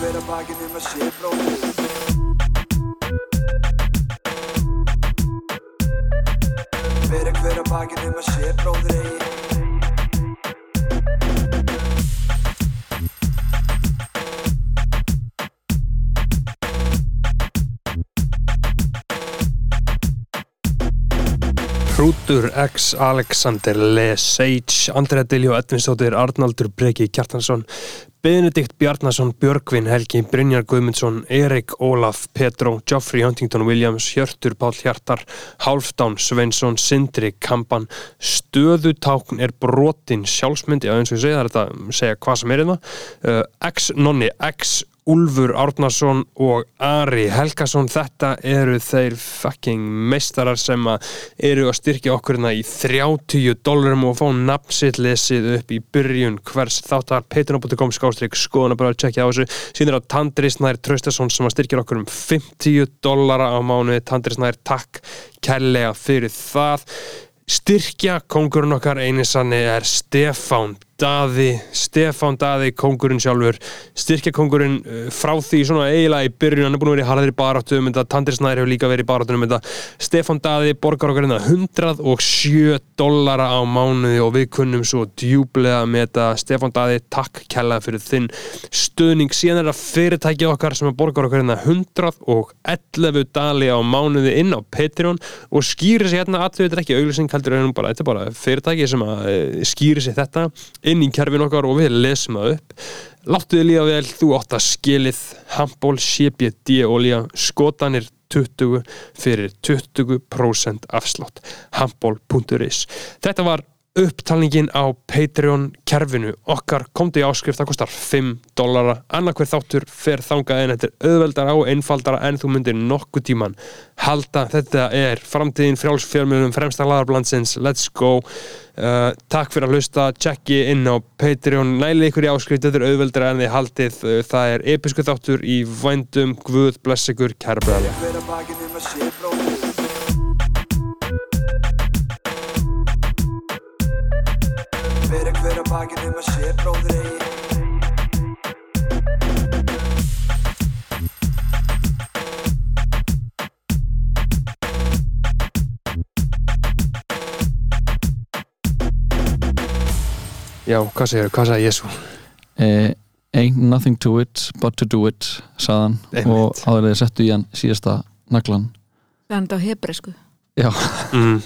hver að bakinn um að sé bróðir Bera hver að bakinn um að sé bróðir eigi. Hrútur X, Alexander Lesage, Andrea Diljó, Edvinsdóttir, Arnaldur Breki Kjartansson, Benedikt Bjarnason, Björgvin Helgi, Brynjar Guðmundsson, Erik Ólaf, Petró, Geoffrey Huntington Williams, Hjörtur Pál Hjartar, Hálfdán Sveinsson, Sindri Kampan, Stöðutákn er brotin sjálfsmynd, já eins og ég segi það er þetta að segja hvað sem er hérna, uh, X Nonni, X Úlfur Árnason og Ari Helgason. Þetta eru þeir fucking meistarar sem að eru að styrkja okkur hérna í 30 dólarum og fá nafnsitt lesið upp í byrjun hvers þáttar. Patreon.com skástrík skoðan að bara tjekkja á þessu. Síðan er á Tandri Snær Traustason sem að styrkja okkur um 50 dólara á mánuði. Tandri Snær takk kærlega fyrir það. Styrkja kongurinn okkar einisanni er Stefán Daði, Stefán Daði kongurinn sjálfur, styrkja kongurinn uh, frá því svona eiginlega í byrjun hann er búin að vera í harðir baráttu um Tandri Snæri hefur líka verið í baráttu um þetta, Stefán Daði borgar okkar hérna 107 dollara á mánuði og við kunnum svo djúblega með þetta, Stefán Daði takk kærlega fyrir þinn stöðning síðan er það fyrirtæki okkar sem borgar okkar hérna 111 dali á mánuði inn á Patreon og skýri sig hérna. Allir, þetta er ekki heldur en bara, þetta er bara fyrirtæki sem eh, skýri sig þetta inn í kerfin okkar og við lesum það upp. Láttu þið líða vel, þú átt að skilið. Handból, CBD olja skotanir 20 fyrir 20% afslátt. Handból.is þetta var upptalningin á Patreon kerfinu okkar. Komdu í áskrift, það kostar 5 dollara, annarkver þáttur fer þangað en þetta er auðveldara og einfaldara en þú myndir nokkuð tíman halda, þetta er framtíðin frjálsfjörmjölum fremsta laðarblandsins, let's go. Uh, takk fyrir að hlusta. Tjekki inn á Patreon. Nælið ykkur í áskrift, þetta er auðveldara en þið haldið. Uh, það er episku þáttur í vændum, guð bless ykkur, kæra bræðlega bakinn um að sé bróðir eigi Já, hvað segir, hvað sagði Jésu? eh, Ain't nothing to it but to do it saðan Einmitt. og áðurlega settu í hann síðasta naglan Það er þetta á hebresku Já, Mm.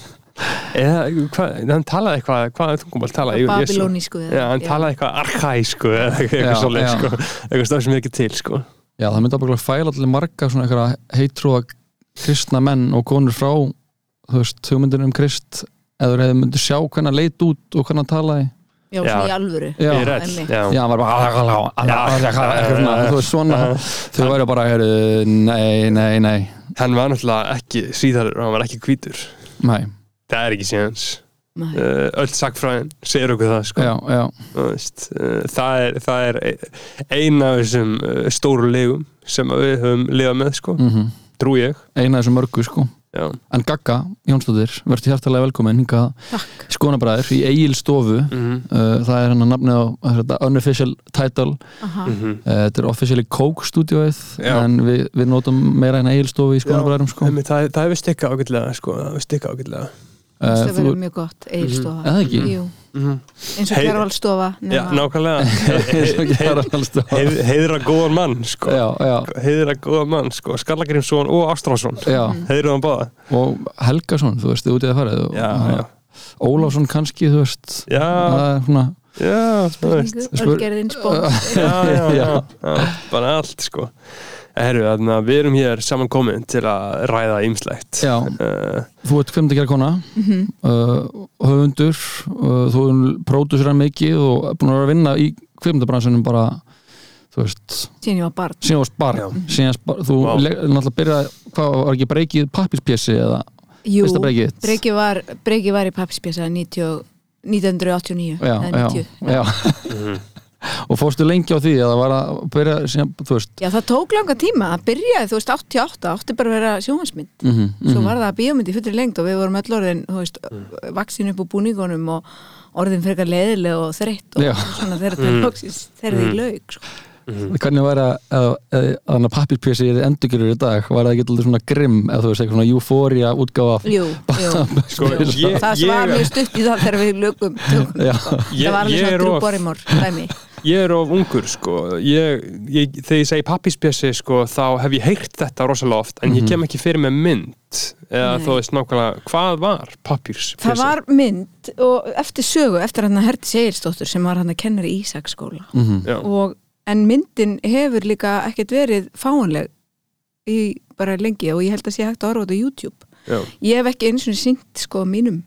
Eða, hvað, hann talaði eitthvað, hvað tungumál talaði? Babilónísku hann talaði eitthvað arkaísku eða eitthvað já. sko. Eitthvað stað sem er ekki til, sko. já það myndi að fæla allir marga svona eitthvað heitrúa kristna menn og konur frá þú veist, hugmyndin um krist eða hefur myndi sjá hvernig hann leit út og hvernig hann talaði Já, Já. svona í alvöru Já. Já. Hann var bara þú veist svona þau væri bara, heyrðu, nei, nei, nei Hann var náttúrulega ekki síðar, hann var ekki hvítur. Nei, Það er ekki. Nei. Uh, öll sagfræðin segir okkur það, sko. já, já, Þú Veist, uh, það, er, það er eina af þessum uh, stóru legum sem að við höfum lifað með, sko. mhm Trú ég. eina af þessum mörgu sko Já. en Gagga Jónsdóttir, verður hjartalega velkomin hingað Takk skonabræður í Egil stofu Mm uh, það er hennar nafnið á á þetta unofficial title Aha. -hmm. uh, þetta er officially Coke stúdíóið en við, við notum meira en Egil stofu í skonabræðurum sko það, það hefur stikkað ágætlega, sko. Það hefur stikkað ágætlega. Uh, Það þú, verður mjög gott, eigilstofa Eða ekki? Jú, Mm eins og kjærvalstofa Já, nákvæmlega. eins og Heið, heiðra góðan mann sko. já, já, heiðra góðan mann sko. Skallagrimsson og Ástrásson já. Heiðra hann báða. Og Helgason, þú veist, þið út í að farið og, já, já, Ólafsson kannski, þú veist. Já, það er svona já, þú veist. Spur- Ölgerðin spók já, já, já, já, bara allt sko Herru, við erum hér saman komin til að ræða ýmslegt Já. uh, þú ert gera kona Mhm. uh, höfundur uh, þú er pródusur mikið og er búin að vera að vinna í kveimdabransunum bara þú veist, Síðan ég var barn síðan varst barn Já. síðan spar, þú wow. náttúrulega byrjaði hvað var ekki breykið pappispjessi eða Jú, breykið var, var í pappispjasa 1989 já, eða já, 90. já. Mhm. Og fórstu lengi á því eða var að byrja veist Já, það tók langa tíma að byrjaði, þú veist, 88 átti bara að vera sjóhansmynd mm -hmm, svo var það bíómynd í fullri lengt og við vorum öll orðin, þú veist, vaksin upp úr búningunum og orðin frekar leiðileg og þreytt og Já. svona þegar þetta Mm. loksins þegar því laug sko. hvernig væri að, að, að, að pappirpjössi er endurgjörur í dag var það ekki alltaf svona grimm eða þú veist, eitthvað svona eufória útgáfa Jú, jú, Sko, jú. ég- Það ég- var mjög stutt í það þegar við lögum. Já, Ég- Það var alveg ég svona er of- Ég er of ungur sko ég, ég, þegar ég segi pappispjessi sko þá hef ég heyrt þetta rosalega oft en ég kem ekki fyrir með mynd eða Nei. þú veist nákvæmlega hvað var pappispjessi Það var mynd og eftir sögu, eftir hann að Herti Segirsdóttur sem var hann að kennari í Ísaksskóla mhm, Já. og en myndin hefur líka ekkert verið fáanleg í bara lengi og ég held að sé hægt að horfa á YouTube Já. ég hef ekki eins og sínt sko mínum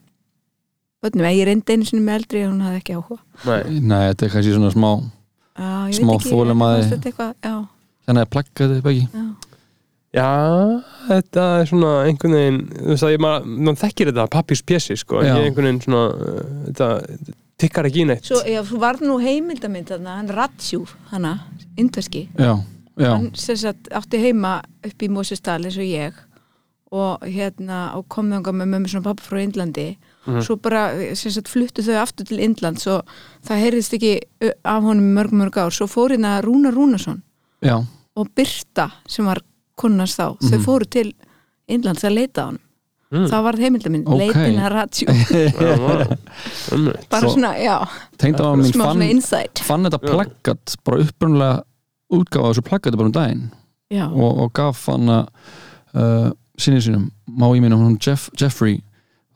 bönnum, ég reyndi einu sinni með eldri og hún hafði ekki áhuga. Nei. nei, þetta er kannski svona smá Já, Smá eitthvað, já, þannig að plagga þetta ekki? Já. Já, þetta er svona einhvern veginn, þú veist að ég maður, þekkir þetta pappispjessi sko, ég einhvern veginn svona, þetta tikkar ekki í neitt. Svo já, svo var nú heimildamind þarna, hann Ratsjú, hana, indverski. Já, já, hann sem sagt átti heima upp í Mósestal eins og ég og hérna og kom þangað með mömmu svona pappa frá Indlandi svo bara sagt fluttu þau aftur til Indlands og það heyrðist ekki af honum mörg mörg ár. Svo fór hérna Rúnar Rúnarsson já, og Birta sem var konunars þá, þau fóru til Indlands að leita á honum. Mm. það var heimildamind, Ok. leitin að Ratsjú Já, maður, um, bara Svo- svona, já, tengd á mín smá fann, fann þetta plaggat bara upprunalega útgáfa þessu plaggati bara um daginn. Já, og, og gaf hann að uh, sinni sínum, má ég minna hún Jeff, Jeffrey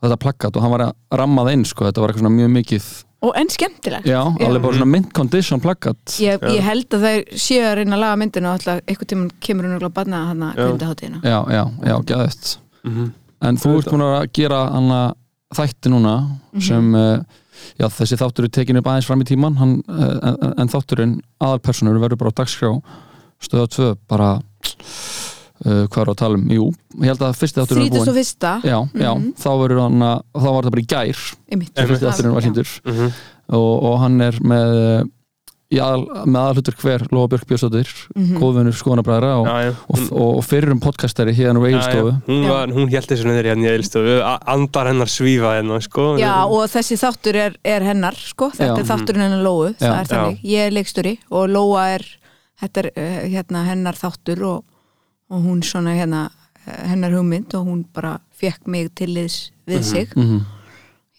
þetta plaggat og hann var að ramma það inn sko, þetta var eitthvað svona mjög mikið og enn skemmtilegt. Já, alveg bara svona mint condition plaggat. Ég, ég held að þær séu að reyna að laga myndinu og alltaf einhvern tímann kemur hún að banna hana Já. kvindaháttíðina. já, já, já, gæðist Mhm. en þú ert búin að gera hann þætti núna sem uh, já, þessi þáttur er tekin upp aðeins fram í tíman hann, uh, en, en þátturinn aðalpersonur verður bara á dagskrá stöða 2 bara uh, hvað er að tala um, jú ég held að fyrsti þátturinn er Þrítist og búin fyrsta já, já, þá verður hann að þá var það bara í gær fyrsti þátturinn var Já. síndur Mhm. og, og hann er með í aðal, með aðalhutur hver Lóa Björk Björnsdóttir, mm Mhm. góðvinnur skoðanabræðra og, Já, já. og, og, fyrrum podcastari hérna úr Já, já. Egilstofu Hún, Já. var, hún held þessu niður hérna í eilstofu, andar hennar svífa hérna, sko. Já, og þessi þáttur er, er hennar, sko, þetta Já. er þátturinn hennar Lóu, það Já. er þannig. Ég er leiksturi og Lóa er, þetta er uh, hérna hennar þáttur og, og hún svona hérna eh, hennar hugmynd og hún bara fekk mig til liðs við sig. mm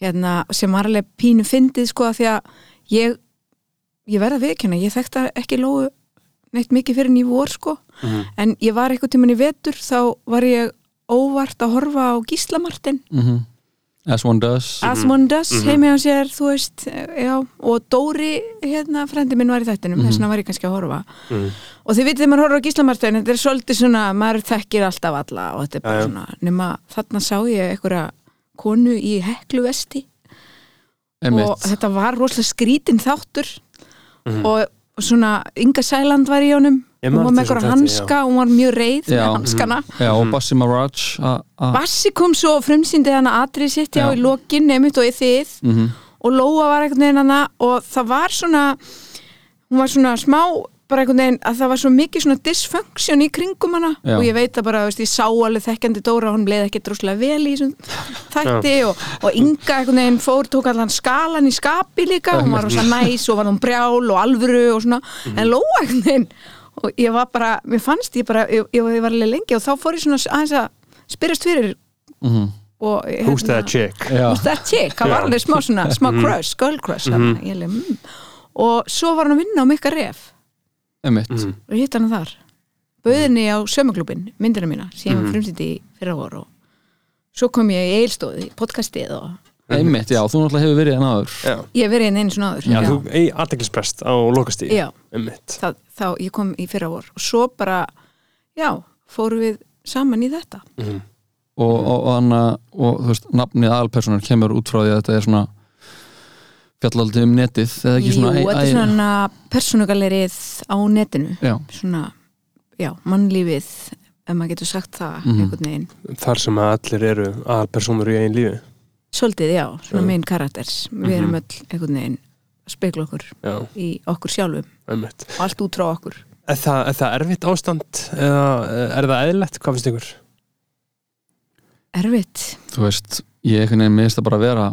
hérna, sem var alveg pínu fyndið sko af því að ég ég verða viðkjöna, ég þekkti ekki Lóu neitt mikið fyrir en í vor sko. Mhm. en ég var eitthvað tíman í vetur þá var ég óvart að horfa á Gísla Martin as one does. As One Does, heimi á sér þú veist, já, og Dóri hérna, frendi minn var í þættinum. Þess vegna var ég kannski að horfa. Mhm. og þið vitið þegar maður horfa á Gísla Martin, þetta er svolítið svona maður þekkir alltaf alla og þetta er bara já. svona, nema þarna sá ég einhverja konu í heklu vesti og Einmitt. þetta var rosalega skrítin þáttur. Mhm. og svona Inga Sæland var í honum hún var með þætti, hanska og hún var mjög reið Já. með hanskana Já, og Bassi Maraj Bassi kom svo og frumsýndi hana atrið sitt já, Já. í lokin, nefnt og í þið. Mhm. og Lóa var einhvern veginn hana og það var svona hún var svona smá bara einhvern veginn að það var svo mikið svona dysfunction í kringum hana. Já. og ég veit að bara, veist, ég sá alveg þekkjandi Dóra hún bleið ekki droslega vel í þætti og, og Inga einhvern veginn fór tók allan skalan í skapi líka. Hún var rosa næs og var hún brjál og alvöru og svona, en Lóa einhvern veginn og ég var bara, mér fannst ég bara ég, ég var alveg lengi og þá fór ég svona aðeins að spyrjast fyrir Mhm. og Who's that chick? Who's that chick? það var alveg smá svona, smá crush, girl crush mm ég alveg, mm. og svo var hann að vinna á mikka ref. Mhm. og hitt hann þar bauðinni á sömuklubin, myndina mína sem Mhm. mm. frumsýtti í fyrra vor og svo kom ég í eilstóði, podcastið og Einmitt, já, þú náttúrulega hefur verið hann áður Já. ég hef verið inn einu svona áður Já, þú eigi aðteklisprest á lokastíð. Já. Einmitt. Það, þá ég kom í fyrra vor og svo bara, já, fórum við saman í þetta Mhm. og, og, og, hana, og þú veist, nafnið aðalpersonar kemur út frá því að þetta er svona fjallaldi um netið eða ekki Jú, svona æ- þetta er æ- svona persónugalerið á netinu Já, svona, já, mannlífið ef maður getur sagt það Mhm. einhvern veginn Þar sem að allir eru aðalpersónur í einn lífi. Svolítið, já, svona Já. main characters Við erum öll einhvern veginn að spekla okkur Já, í okkur sjálfum einmitt. og allt út frá okkur Er það, er það erfitt ástand eða er það eðlilegt? Hvað finnst ykkur? Erfitt, þú veist, ég einhvern veginn minnst að bara vera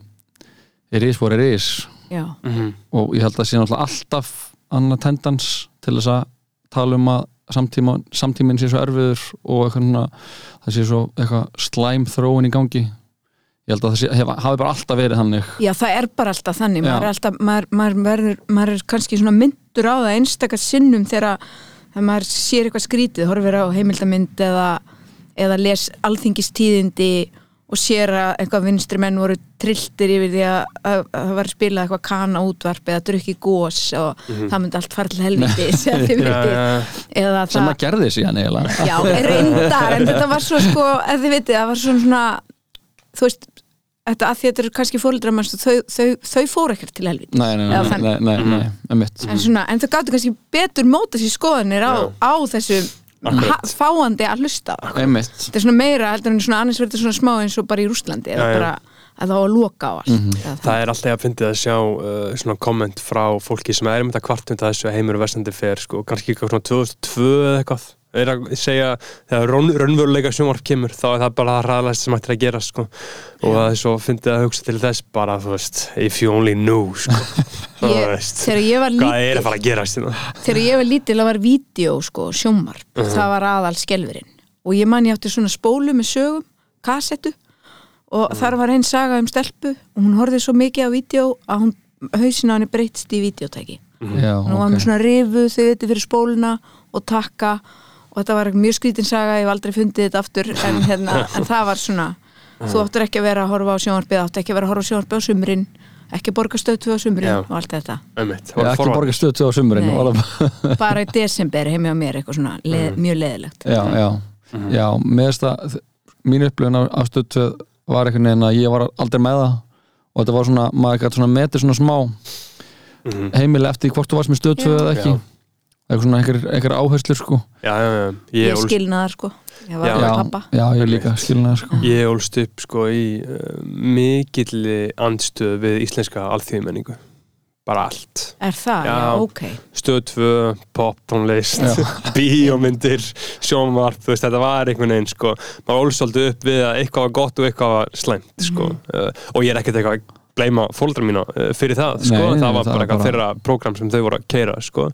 er what it is já, Mm -hmm. og ég held að sé náttúrulega alltaf annað tendans til þess að tala um að samtíma, samtíminn sé svo erfiður og eitthvað svona, það sé svo eitthvað slæm þróun í gangi ég held að það sé, hef, hafi bara alltaf verið þannig. Já, það er bara alltaf þannig, maður er, alltaf, maður, maður, verður, maður er kannski svona myndur á það einstakar sinnum þegar þegar maður sér eitthvað skrítið, horfir á heimildamynd eða, eða les alþingistíðindi og sér að eitthvað vinstri menn voru trilltir yfir því að, að, að það var spilað eitthvað kana útvarp eða drukki gós og það myndi allt fara til helviti eða eða sem það það gerði síðan eiginlega. Já, reyndar, en þetta var svo sko, ef þið vitið, það var svona svona þú veist, þetta að því að þetta eru kannski fóreldrar manns, þau, þau, þau fóru ekkert til helviti nei, nei, nei, nei, nei, nei, nei mitt en, svona, en þau gáttu kannski betur móta sér skoðanir á, á þessu ha- fáandi að hlusta á. þetta er svona meira heldur en svona annars verður þetta svona smá eins og bara í Rússlandi eða bara að það á að loka á allt. Mhm. Eða Það er alltaf að fyndið að sjá uh, svona komment frá fólki sem er um þetta kvartund að þessu heimur og vestandi fer sko, kannski eitthvað svona 2002 eða eitthvað er að segja þegar raun, raunveruleika sjónvarp kemur þá er það bara það ræðalæst sem ættir að gera sko. og það er svo fyndið að hugsa til þess bara þú veist, if you only knew sko. þegar ég var hvað er lítil að fara að gerast hérna? þegar ég var lítil það var vídeo sko, sjómarp, það var aðal skelfurinn. Og ég man ég átti svona spólu með sögum, kassettu. Og þar var einn saga um stelpu og hún horfði svo mikið á vídeo að hún hausin á henni breytst í vídeotæki já, hún var með ok. svona rifu þau þetta fyrir spóluna og takka og þetta var mjög skrítin saga, ég hef aldrei fundið þetta aftur en, hérna, en það var svona þú áttur ekki að vera að horfa á sjónvarpið áttu ekki að vera að horfa á sjónvarpið á sumrin ekki að borga stöðtu á sumrin Já. og allt þetta. Einmitt, Já, ekki borga stöð 2 á sumurinn Nei. það- bara í desember heimi á mér eitthvað svona leð, mjög leðilegt já, já, já, með þess að mín upplifun á, 2 var einhvern veginn að ég var aldrei með það. Og þetta var svona, maður gæti svona metið svona smá Mhm. heimilega eftir hvort þú varst með stöð 2 eða ekki. Já. Eitthvað svona einhver, einhver áherslur sko. Já, já, já, ég, ég ólst, skilnaðar sko. Ég var já, pappa já, ég líka skilnaði sko. Ég ólst upp sko í uh, mikilli andstöð við íslenska alþýðmenningu bara allt. Er það, já, Já. ok. Stöð 2, pop, tónlist bíómyndir, sjónvarp þú veist, þetta var einhvern veginn sko. Maður ólst svolítið upp við að eitthvað var gott og eitthvað var slæmt sko. Uh, og ég er ekkert eitthvað að gleyma fóldra mína uh, fyrir það sko, Nei, nei, það var það bara eitthvað bara- þeirra prógram sem þau voru að keira sko.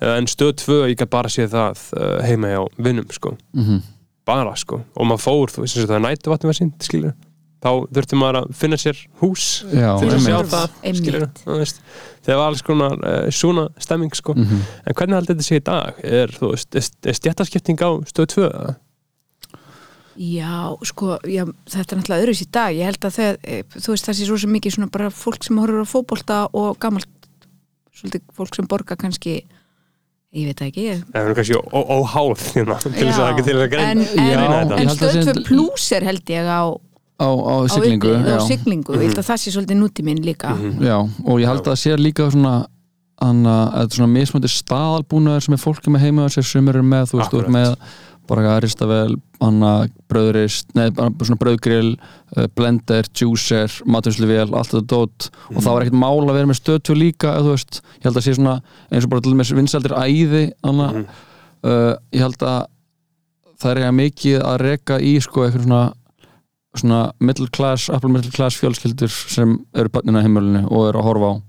Uh, en stöð 2, ég gæti bara séð það uh, heima hjá vinnum sko. Mm bara sko, og maður fór þú veist og það er nætu vatni var sínt, skilur þá þurfti maður að finna sér hús Já, til að sjá það, skilur þegar var alls konar uh, svona stemming sko. Mhm. En hvernig heldur þetta sé í dag? Er, þú veist, er, er stjættaskipting á stöð 2? eða? Já, sko, já, þetta er náttúrulega öðruðs í dag. Ég held að þegar, e, þú veist það sé svo sem mikið svona bara fólk sem horfur á fótbolta og gamalt, svolítið fólk sem borga kannski, ég veit það ekki Það er kannski óháð hérna, til þess að Já, ekki til að en, greina en, en held að stöð sé- 2 plus er held ég á, á, á á siglingu á já. siglingu, ég held að það sé svolítið nútíminn líka. Já, og ég held að það sé líka svona Þannig að þetta er svona mismöndi staðalbúnaður sem er fólki með heima á sem eru með, þú veist, þú ert Akkurat. með bara að rista vel, anna bröðrist, bröðgrill uh, blender, juicer, matursluvél allt þetta dót. Og það var ekkert mál að vera með stöðtjó líka, eða þú veist ég held að sé svona, eins og bara til með vinsaldir æði, anna. Mhm. uh, ég held að það er eiga mikið að reka í sko eitthvað svona svona middle class, upper middle class fjölskyldur sem eru börnina í heimölinu og eru að horfa á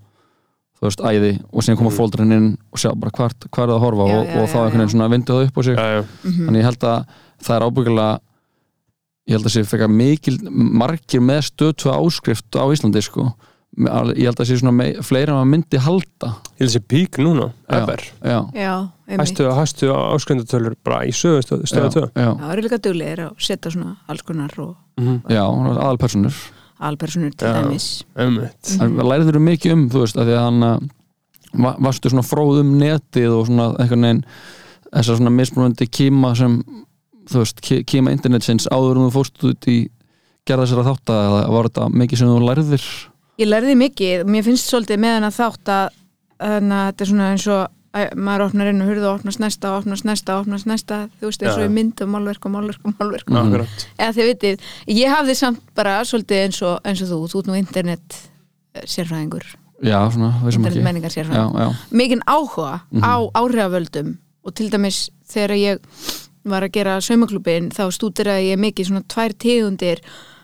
þú veist, æði og síðan koma Mhm. fóldurinn inn og sjá bara hvert, hvað er það að horfa Já, og, já, og þá já, einhvern veginn svona vindu það upp á sig. Já, já. Mhm. þannig ég held að það er ábyggilega ég held að sé fekka mikil margir með stöðtu áskrift á Íslandi sko. Ég held að sé svona mei, fleiri en maður myndi halda. Ég held að sé pík núna, Já. ever. já, Já, einmitt. Hæstu, hæstu áskrifndatölur bara í sögu stöð, stöðu 2 já, Það eru líka duglegir að setja svona alls konar og já, aðalpersonur alpersonur til dæmis. Það lærið þurru mikið um, þú veist, að því að hann va- varstu svona fróð um netið og svona eitthvað neginn þessar svona mismunandi kíma sem þú veist, kíma internetsins áður en þú fórst út í gerða sér að þátt eða var þetta mikið sem þú lærðir? Ég lærði mikið, mér finnst svolítið með hennar þátt að, þannig að þetta er svona eins og að maður opnar inn og hurðu og opnast næsta, opnast næsta, opnast næsta. Þú veist, eins og Já. í mynd og málverk og málverk og málverk Mhm. Akkurat eða þið vitið, ég hafði samt bara svolítið eins og, eins og þú, þú ert nú internet eh, sérfræðingur, Já, svona, internet ekki. menningar Já, sérfræðingur mikinn áhuga á áhrifavöldum og til dæmis þegar ég var að gera saumaklubin þá stúdiraði ég mikið svona tvær tegundir.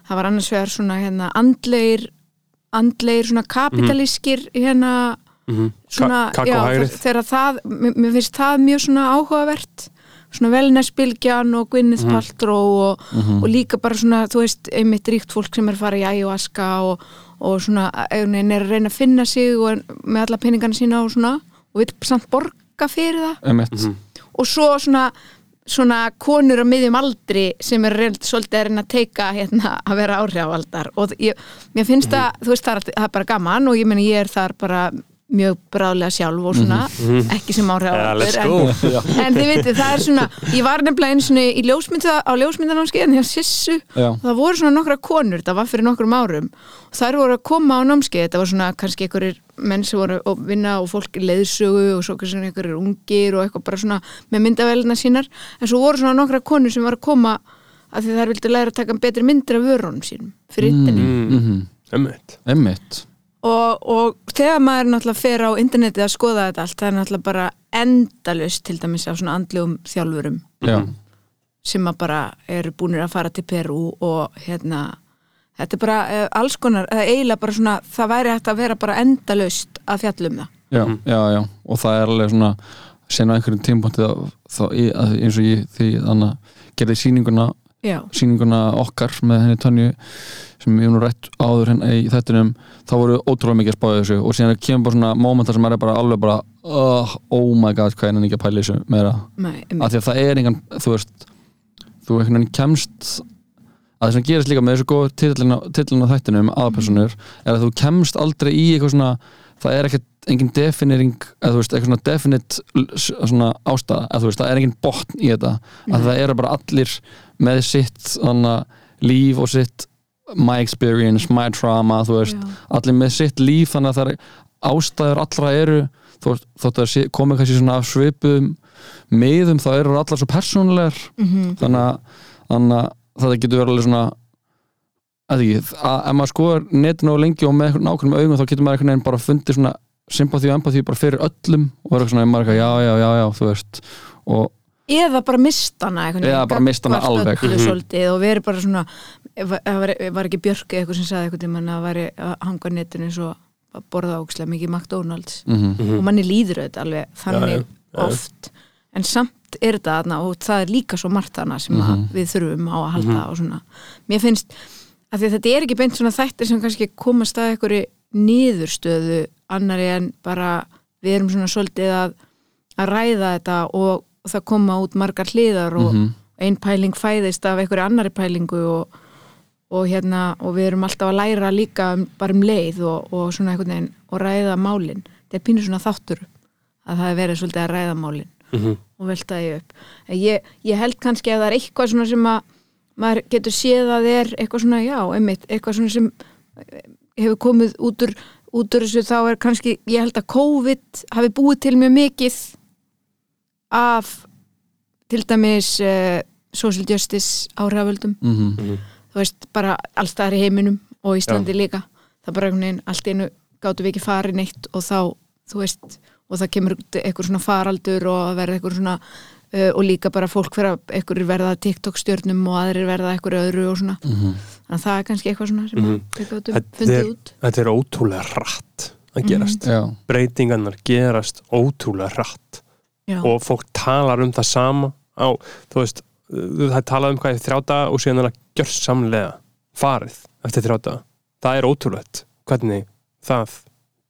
Það var annars vegar svona hérna andleir andleir svona kapitalískir hérna Mhm. svona, Ka- já, þegar það, mér finnst það mjög svona áhugavert. Svona velnesbylgjan og Gwyneth Mhm. Paltrow og, og líka bara svona, þú veist, einmitt ríkt fólk sem er að fara í ayahuasca og, og svona, einhvern veginn er að reyna að finna sig og með alla peningana sína og svona og vil samt borga fyrir það. Emitt Mhm. og svo svona svona konur á miðjum aldri sem er reynd svolítið að reyna að teika hérna að vera áhrifavaldar. Og ég, mér finnst það, þú veist það er, það er bara gaman og ég meni ég er þar bara mjög bráðlega sjálf og svona ekki sem Yeah, áhrifavaldur let's en, en þið veitir, það er svona ég var nefnilega einu svona í ljósmynda á ljósmyndanámskeiðin hjá Sissu Já. og það voru svona nokkra konur, það var fyrir nokkrum árum og þær voru að koma á námskeið þetta var svona kannski einhverjir menn sem voru að vinna og fólk í leiðsögu og svo kannski einhverjir ungir og eitthvað bara svona með myndavælina sínar en svo voru svona nokkra konur sem var að koma að því þær vildu læra að taka betri myndir af vörunum sínum Mhm. Og, og þegar maður náttúrulega fer á internetið að skoða þetta allt það er náttúrulega bara endalust til dæmis af svona andlegum þjálfurum já, sem að bara eru búinir að fara til Peru og hérna þetta er bara uh, alls konar, eða eiginlega bara svona það væri hægt að vera bara endalaust að fjallum það. Já, já, já. Og það er alveg svona sen á einhverjum tímpónti eins og ég því þannig að gerði sýninguna já, sýninguna okkar með henni Tönju sem ég hef nú rætt áður henni í þettunum þá voru ótrúlega mikið að spája þessu og síðan kemur bara svona mómentar sem er bara alveg bara oh, oh my god, hvað er henni ekki að pæla þessu meira, nei, af því að það er engan þú veist, þú einhvern veginn kemst að það sem gerist líka með þessu góð tillin á þættinum aðpersonur er að þú kemst aldrei í eitthvað svona það er ekkert engin definering eða þú veist, eitthvað svona definite svona ástæða, eða þú veist, það er engin botn í þetta, að það eru bara allir með sitt þannig, líf og sitt my experience, my trauma, veist allir með sitt líf, þannig að það er ástæður allra eru þótt að sé- komi kannski svona af svipum miðum, þá eru allar svo persónulegar Mhm. þannig að, þannig að þetta getur verið alveg svona að því, að ef maður skoðar netinu og lengi og með nákvæmum augum þá getur maður einhvern veginn bara fundið svona sympathy og empathy bara fyrir öllum og verður svona, eitthvað, já, já, já, já, þú veist og eða bara mistana Eða bara misst hana alveg. Mhm. svolítið og verið bara svona það var, var ekki Björk eða eitthvað sem sagði eitthvað að væri að hanga netinu svo að borða ókslega mikið McDonalds mm og manni líður þetta alveg þannig Já, já, já. oft en samt er þetta þarna og það er líka svo margt þarna sem að Mhm. við þurfum á að halda og svona mér finnst að þetta er ekki beint svona þættir sem kannski komast að einhverju niðurstöðu annari en bara við erum svona svolítið að, að ræða þetta og, og það koma út margar hliðar og Mhm. ein pæling fæðist af einhverju annari pælingu og, og hérna og við erum alltaf að læra líka um, bara um leið og, og svona einhvern veginn og ræða málin þetta er pínur svona þáttur að það er verið svolítið að ræða málin Mhm. og velta því upp En ég, ég held kannski að það er eitthvað svona sem að maður getur séð að er eitthvað svona, já, einmitt, eitthvað svona sem eh, hefur komið út úr, út úr þessu þá er kannski, ég held að COVID hafi búið til mjög mikið af til dæmis uh, social justice áhrifavöldum. Mhm. þú veist, bara allstaðar í heiminum og Íslandi líka. Það bara einhvern veginn, allt einu gáttu við ekki farið neitt og þá, þú veist og það kemur eitthvað svona faraldur og verður eitthvað svona uh, og líka bara fólk fyrir að eitthvað verða TikTok stjörnum og aðrir verða eitthvað öðru og svona. Mhm. þannig að það er kannski eitthvað svona sem Mhm. við gáttum Þetta fundið er, út. þetta er ótrúlega rætt að gerast. Já, breytingarnar gerast ótrúlega rætt Já, og fólk talar um það sama á, þú veist, uh, það er talað um hvað í þrjá daga og síðan er það gjörsamlega farið eftir þrjá daga. Það er ótrúlegt hvernig það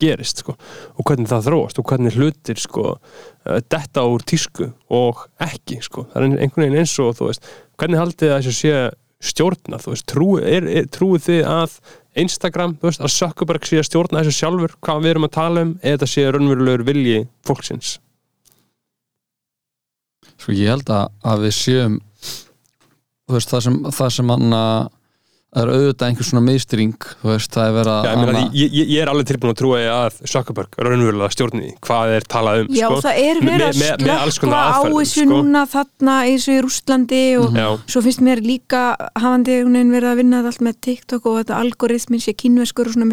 gerist sko og hvernig það þróast og hvernig hlutir sko uh, detta úr tísku og ekki sko, það er einhvern veginn eins og þú veist, hvernig haldið það þessu sé stjórna, þú veist, trú, er, er, trúið þið að Instagram, þú veist, að Zuckerberg sé að stjórna þessu sjálfur, hvað við erum að tala um eða sé raunverulegur vilji fólksins sko ég held að, að við séum veist, það sem, það sem hann að er auðvitað einhver svona miðstýring þú veist, það er verið Já, að ég, meina, anna- ég, ég, ég er alveg tilbúin að trúa að Zuckerberg raunverulega stjórni því hvað er talað um Já sko. það er verið að konar á þessu sko. núna þarna eins og í Rústlandi og Já, svo finnst mér líka hafandi verið að vinna allt með TikTok og þetta algoritmin sé kínveskur og svona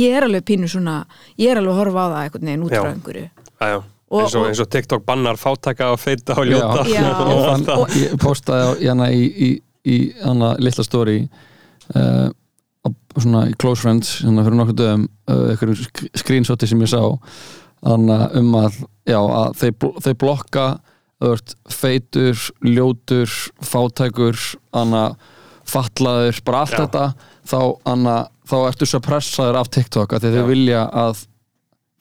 ég er alveg pínu svona ég er alveg að horfa á það einhvern veginn út frá Já. einhverju já, já. Og- eins, og, og- eins og TikTok bannar fátaka og feita og ljóta Já. fann, og ég postaði á, hana, í, í, í hana, litla story uh, á- svona í Close Friends hana, fyrir nokkuð dögum uh, einhverjum sk- screenshoti sem ég sá þannig um að, já, að þeir, þeir blokka veist, feitur, ljótur fátækur, þannig að fatlaður, bara allt Já. þetta þá, anna, þá ertu svo pressaður af TikTok að þeir Já. vilja að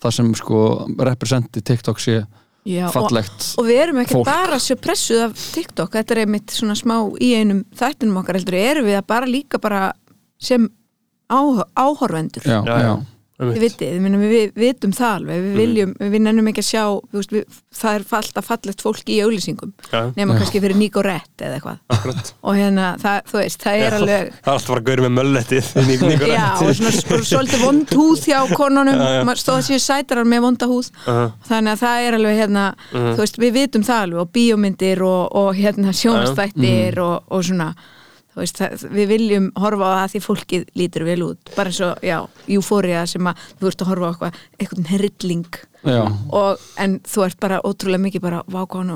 það sem sko representi TikTok sé Já, og, fallegt og við erum ekki fólk. bara að sjá pressuð af TikTok, þetta er einmitt svona smá í einum þættinum okkar heldur, erum við að bara líka bara sem áhorvendur já, já. Þið vitið, við, við, við vitum það alveg, við viljum, við nennum ekki að sjá, veist, við, það er alltaf fallegt fólk í auglýsingum, Já, nema Já. kannski fyrir Nico Rett eða eitthvað. akkurat Og hérna, það, þú veist, það er alveg, Það er alltaf bara að gauri með möllettið inn í Nikolai. já, og svona sp- svolítið vond húð hjá konunum, Já, já. maður stóð að séu sætarar með vonda húð, Uh-huh. þannig að það er alveg hérna, Mhm. þú veist, við vitum það alveg, og bíómyndir og, og hérna sjónastættir Mhm. og, og svona, veist, það, við viljum horfa á það því fólkið lítur vel út, bara eins og, já, eufória sem að þú ert að horfa á eitthvað, eitthvað og, en þú ert bara ótrúlega mikið bara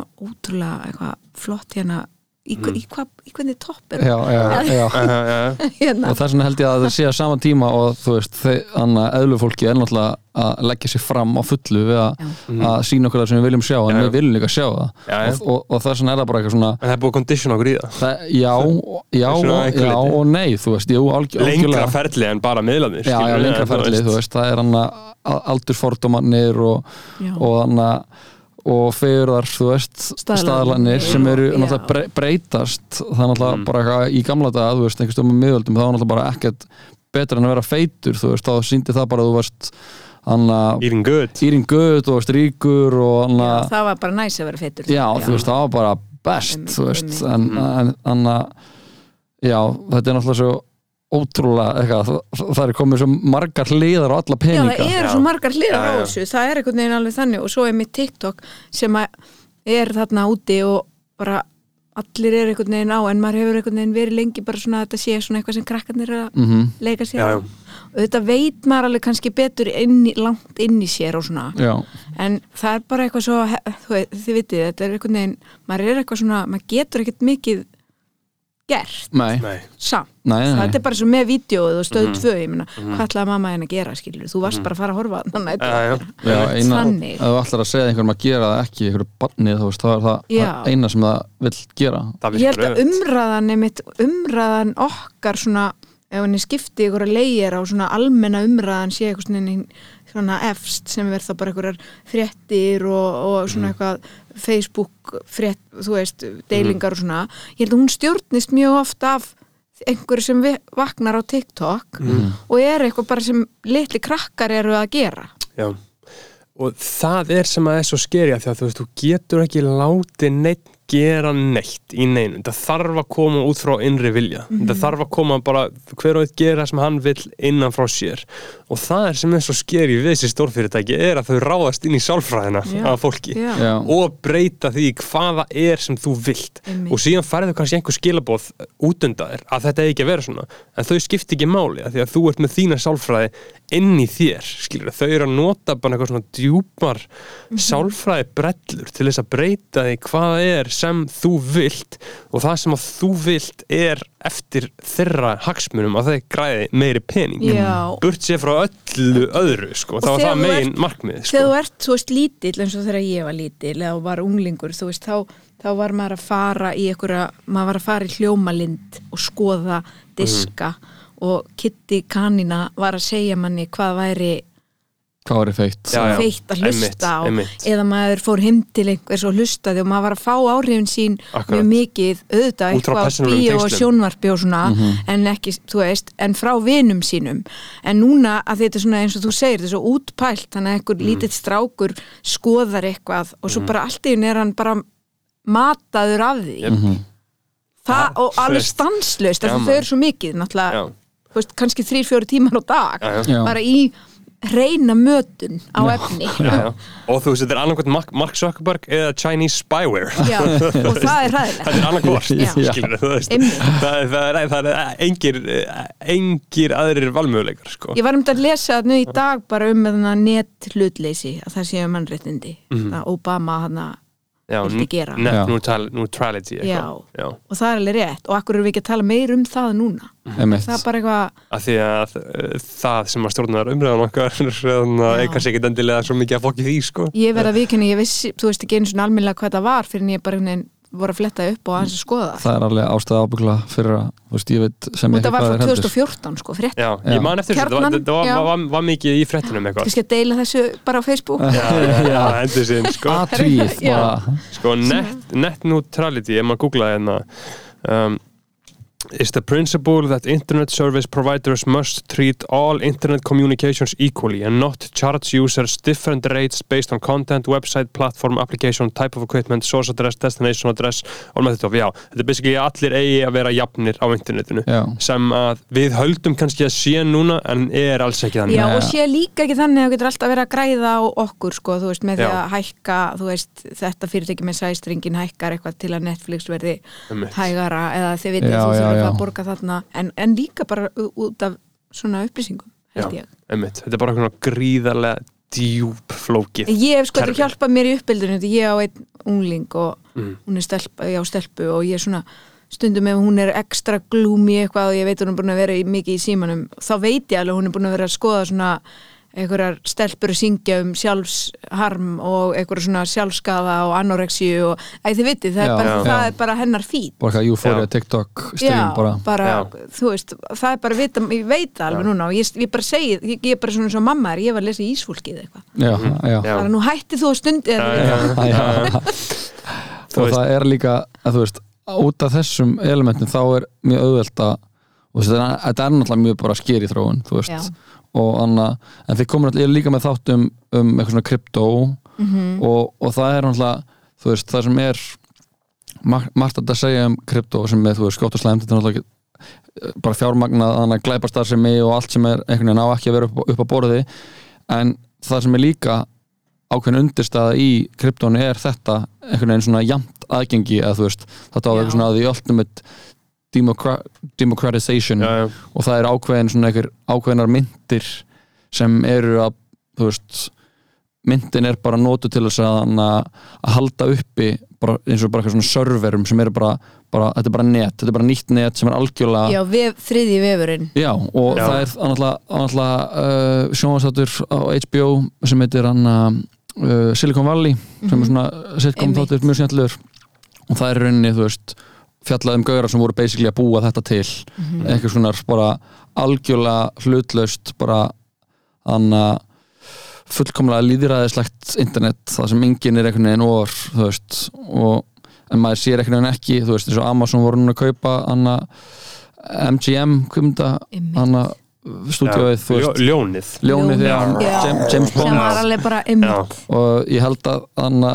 og ótrúlega eitthvað flott hérna í, mm. í, hva, í hvernig topp er já, já, já. Já, hérna. og þess vegna held ég að það sé að sama tíma og þú veist, þannig að eðlufólki er náttúrulega að leggja sér fram á fullu við að, að sína okkur það sem við viljum sjá en Já, við viljum líka sjá það Já, og, og, og þess vegna er það bara eitthvað svona En það er búið að kondisjona okkur í það. það, já, já, að einhverju já og nei, þú veist, jú, alg, Lengra ferli en bara miðlanir. já, já, lengra ferli, þú veist, það er hann aldurfordómanir og, Já. og hann og fegurðar, þú veist, Staðlanir. sem eru Já. náttúrulega bre- breytast það er náttúrulega Mm. bara eitthvað í gamla daga, þú veist, einhvers stöðum með miðöldum, þá var náttúrulega bara ekkert betra en að vera feitur, þú veist, þá síndi það bara að þú Eating good. Eating good og varst ríkur og hann Já, að það var bara næs að vera feitur já, þú veist, það var bara best, Einmitt, þú veist, einmitt. en, en, en að já, þetta er náttúrulega svo ótrúlega, eitthvað, það, er komið svo margar hliðar á alla Já, peninga. það eru Já. svo margar hliðar Já, á já. þessu, það er einhvern veginn alveg þannig. Og svo er mitt TikTok sem er þarna úti og bara allir er einhvern veginn á en maður hefur einhvern veginn verið lengi bara svona að þetta sé svona eitthvað sem krakkarnir er að Mhm, leika sér Já, já. og þetta veit maður alveg kannski betur inn í, langt inn í sér og svona. Já, en það er bara eitthvað svo þú veit, þið vitið, þetta er einhvern veginn maður er eitthvað svona, maður getur ekkert mikið gert nei, Nei. samt, nei, nei, þetta er bara svo með vídeoið og stöð Mhm. 2, ég meina, hvað ætlaði mamma henni að gera skilur, þú varst bara að fara að horfa þannig Já, já. Já, eina, Þannig. ef þú ætlar að segja einhverjum að gera það ekki einhverju barnið, þú veist, það er það, Já. það eina sem það vill gera Það ég held virkar að auðvitað. umræðan einmitt, umræðan okkar svona ef henni skipti ykkur að leigir á svona almenna umræðan sé eitthvað svona, svona efst sem verð þá bara einhverjar fréttir og, og svona eitthvað Facebook frétt, þú veist, deilingar og svona, ég held að hún stjórnist mjög oft af einhverju sem vaknar á TikTok og er eitthvað bara sem litli krakkar eru að gera. Já. Og það er sem að er svo skerja því að þú veist, þú getur ekki látið neitt gera neitt í neinu. Það þarf að koma út frá innri vilja. Mhm. Það þarf að koma bara, hver og eitt gera það sem hann vill innan frá sér. Og það er sem er svo skerja við þessi stórfyrirtæki er að þau ráðast inn í sálfræðina Já. af fólki. Já, og breyta því hvaða er sem þú vilt Einmitt. og síðan færðu kannski einhver skilabóð út undan þér að þetta eigi ekki að vera svona en þau skipti ekki máli að því að þú ert með þína sálfræði inn í þér skilur, þau eru að nota bara eitthvað svona djúpar Mhm. sálfræði brellur til þess að breyta því hvaða er sem þú vilt og það sem að þú vilt er eftir þeirra hagsmunum að þeir græði meiri pening Já. burt sér frá öllu öðru sko, þá var það megin ert- markmið sko. þegar þú ert, þú veist, lítill eins og þegar ég var lítill eða var unglingur, þú veist, þá, þá var maður að fara í einhverja, maður var að fara í hljómalind og skoða diska og Kitty Kanina var að segja manni hvað væri hvað var ég feitt. Já, já. feitt að hlusta einmitt, á. einmitt. eða maður fór heim til einhvers og hlustaði og maður var að fá áhrifin sín Akkurat. mjög mikið, auðvitað eitthvað bíó og sjónvarpi og svona en ekki, þú veist, en frá vinum sínum. En núna að þetta er svona eins og þú segir, þetta er svo útpælt þannig að einhver Mm. lítill strákur skoðar eitthvað og svo bara allt í henni er hann bara mataður af því. Það, Ja, og alveg því þau eru svo mikið náttúrulega, Já. Veist, kannski þrýr, fjóri tímar á dag. Já, bara í reyna mötun á efni. Já, já. og þú veist, þetta er annarkvæmt Mark, Mark Zuckerberg eða Chinese spyware. Já, og það er hræðilegt. Þetta er annarkvæmt það, er- það, er, það er engir engir aðrir valmöguleikar sko. Ég var um þetta að lesa nú í dag bara um með þarna net hlutleysi að það séu mannréttindi. Mhm. það Obama hann já, vildi gera neutrality eitthvað. Já. já, og það er alveg rétt og akkur erum við ekki að tala meir um það núna Einmitt. það er bara eitthvað að því að uh, það sem að stjórnar umræðan okkar er kannski ekki endilega svo mikið að fokki því sko. ég verð að viðkynna, ég vissi, þú veist ekki einu svona almennilega hvað það var fyrir en ég bara einhvern veginn voru að fletta upp og aðeins að skoða það. Það er alveg ástæða ábyggla fyrir að þú veist, ég veit sem ég var hvað frá er heldur. 2014 sko, frétt já, ég man eftir þessu, það var, það var, var, var, var mikið í fréttunum eitthvað. Kannski að deila þessu bara á Facebook. Já, já, já, endur sinn sko. bara. Sko net, net neutrality, ef maður googlaði hérna um, is the principle that internet service providers must treat all internet communications equally and not charge users different rates based on content, website, platform, application, type of equipment, source address, destination address og með þetta, já, þetta er basically að allir eigi að vera jafnir á internetinu já, sem að við höldum kannski að sé núna en er alls ekki þannig. Já, og sé líka ekki þannig að þú getur alltaf verið að græða á okkur, sko, þú veist, með því Já. að hækka, þú veist, þetta fyrirtæki með sæstringin hækkar eitthvað til að Netflix verði hægara eða þið vitið Já. að borga þarna en, en líka bara út af svona upplýsingum, held Já. ég. Þetta er bara svona gríðarlega djúb flókið Ég hef sko þetta hjálpað mér í uppbyldinu því ég á einn ungling og Mm. hún er stelpa, ég á stelpu og ég er svona stundum ef hún er ekstra glúmi eitthvað og ég veit hún er búin að vera mikið í símanum þá veit ég alveg hún er búin að vera að skoða svona einhverjar stelpur að syngja um sjálfsharm og einhverjar svona sjálfskaða og anorexíu og æ, þið vitið, það, Já, er bara, já. það er bara hennar fít bara Já. TikTok stream bara Já. þú veist, það er bara vita, ég veit það alveg Já. núna og ég, ég bara segi, ég, ég er bara svona svo mamma er, ég var að lesa ísfólkið eitthvað Já. bara nú hætti þú að stundi Já, já, já, já. Þú og það er líka að þú veist, út af þessum elementum þá er mjög auðvelt að þetta er, er náttúrulega mjög bara skeri þróun þú veist, Já. Og anna en þið komur alltaf líka með þátt um, um eitthvað svona kryptó Mhm. og, og það er náttúrulega, þú veist, það sem er mar- margt að segja um kryptó sem er, þú veist, skjótt og slæmt þetta er ekki- bara fjármagnað þannig að glæpastar sem og allt sem er einhvern veginn á ekki að vera upp, upp á borði en það sem er líka ákveðin undirstaða í kryptónu er þetta einhvern veginn svona jamt aðgengi að þú veist, þetta á eitthvað svona að því ultimate democra democratization já, já. og það er ákveðin svona einhver ákveðinar myndir sem eru að þú veist myndin er bara nótu til þess að, að halda uppi bara, eins og bara eitthvað svona serverum sem eru bara, bara þetta er bara net, þetta er bara nýtt net sem er algjörlega Já, vef, þriði vefurinn Já, og Já. það er náttúrulega uh, sjónvastáttur á HBO sem heitir hann uh, Silicon Valley sem er svona sitcom þáttur mjög skemmtilegur og það er í rauninni, þú veist fjallað um gauðra sem voru basically að búa þetta til. Eitthvað svona bara algjörlega hlutlaust bara hann fullkomlega líðræðislegt internet það sem enginn er einhvern veginn or þú veist og en maður sér einhvern veginn ekki þú veist eins og Amazon voru núna að kaupa hann MGM kumda. Mm. hann stúdíóið þú veist. ljónið. Ljónið þegar Já. James, James sem Bond. var alveg bara ymmit og ég held að hann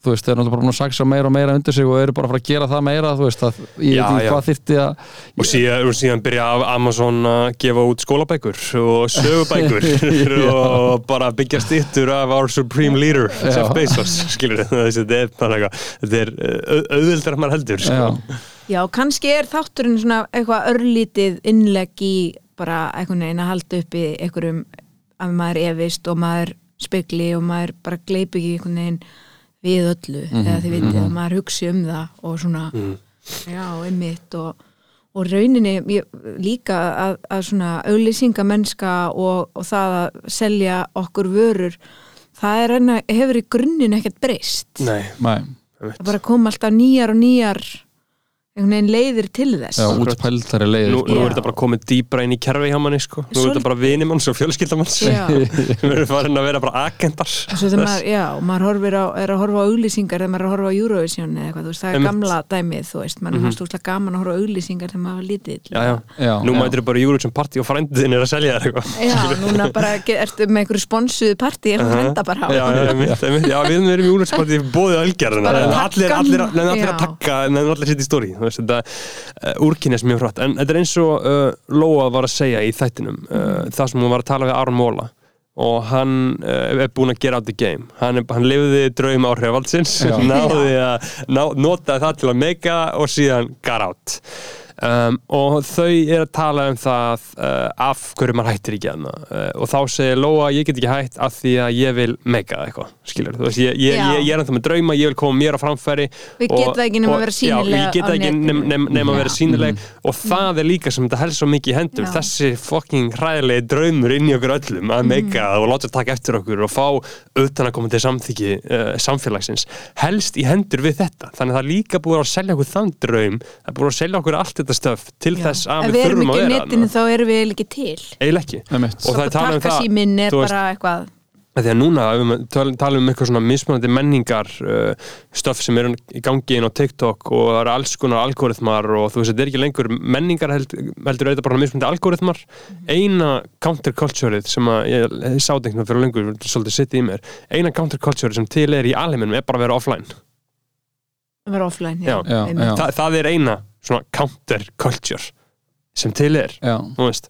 þú veist, þeir eru náttúrulega bara búin að saksa meira og meira undir sig og eru bara að fara að gera það meira þú veist, að ég veit ekki hvað þyrfti að og síðan, og síðan byrja Amazon að gefa út skólabækur og sögubækur og bara byggja stýttur af our supreme leader Jeff. Bezos skilur þetta er þetta er au- auðveldar að maður heldur sko. já, Já, kannski er þátturinn svona eitthvað örlítið innlegg í bara einhvern veginn að halda uppi einhverjum að maður efist og maður spekli og maður bara gleipi ekki einhvern veginn við öllu eða þið vitið að maður hugsi um það og svona, já, einmitt og, og rauninni ég, líka að, að svona auglýsingamennska og, og það að selja okkur vörur það er enna, hefur í grunninn ekkert breyst. Nei, mæ, það bara kom alltaf nýjar og nýjar einhvern veginn leiðir til þess. Já útpæltari leiðir. Nú, nú er þetta bara komið dýbra inn í kerfi hjá manni sko. nú er þetta bara vinimanns og fjölskyldamanns. Við erum farin að vera bara agendar maður, já, og maður horfir á, er að horfa á auglýsingar þegar maður er að horfa á Eurovision eða eitthvað, þú veist, það er gamla dæmið, þú veist, maður er fannst úrslega gaman að horfa á auglýsingar þegar maður var lítill. já, já. Já, nú mætir bara Eurovision party og frændiðin er að selja þér eitthvað. Já, núna bara ertu með einhverju sponsuðu partí eitthvað frenda bara. Já, við erum í Stóri þetta uh, úrkynnes mjög hratt en þetta er eins og uh, Lóa var að segja í þættinum uh, það sem hún var að tala við Aron Móla og hann uh, er búinn að gera out the game. Hann, hann lifði draum áhrifavaldsins Já. náði að ná, notaði það til að meika og síðan got out um, og þau er að tala um það uh, af hverju maður hættir ekki hana uh, og þá segir Lóa ég get ekki hætt af því að ég vil mega eitthvað skilur, þú veist, ég, ég, ég, ég er ennþá með drauma ég vil koma mér á framfæri Við og- getum það ekki nema að vera sýnileg já, ég get á það ekki nema, nema, nema að vera Já. sýnileg og það er líka sem þetta helst svo mikið í hendur Já. þessi fucking hræðilegi draumur inn í okkur öllum að mega Mhm. það og láta taka eftir okkur og fá utan að koma til samþyggi uh, samfélagsins helst í hendur við þetta þannig að það þetta stöf til Já. þess að Ef við við erum þurfum að ekki á vera netinu þarna. þá erum við ekki til. Eiginlega ekki. Og það er talað um það Takkasíminn er þú veist, bara eitthvað Af Því að núna, ef við talum um eitthvað svona mismunandi menningar uh, stöf sem eru í gangi inn á TikTok og það eru alls konar algoritmar og þú veist, þetta er ekki lengur menningar held, heldur auðvitað bara mismunandi algoritmar. Eina countercultureið sem að ég, ég sá þetta einhvern fyrir lengur svolítið sitt í mér, eina countercultureið sem til er í alheiminum er bara að vera offline vera offline Já. Já, já. Þa, það er eina svona counterculture sem til er, Já, þú veist.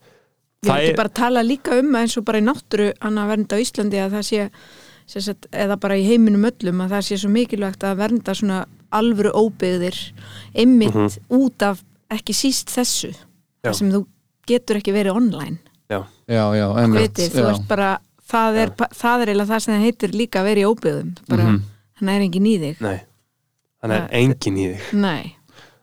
Við er- bara að tala líka um eins og bara í náttúru annað vernda á Íslandi að það sé sagt, eða bara í heiminum öllum að það sé svo mikilvægt að vernda svona alvöru óbyggðir einmitt Mhm. út af ekki síst þessu sem þú getur ekki verið online. Já, já, ert bara, það er, það er eiginlega það sem það heitir líka að vera í óbyggðum bara, Mhm. hann er engin í þig. Nei Þannig er Það- engin í þig. Nei,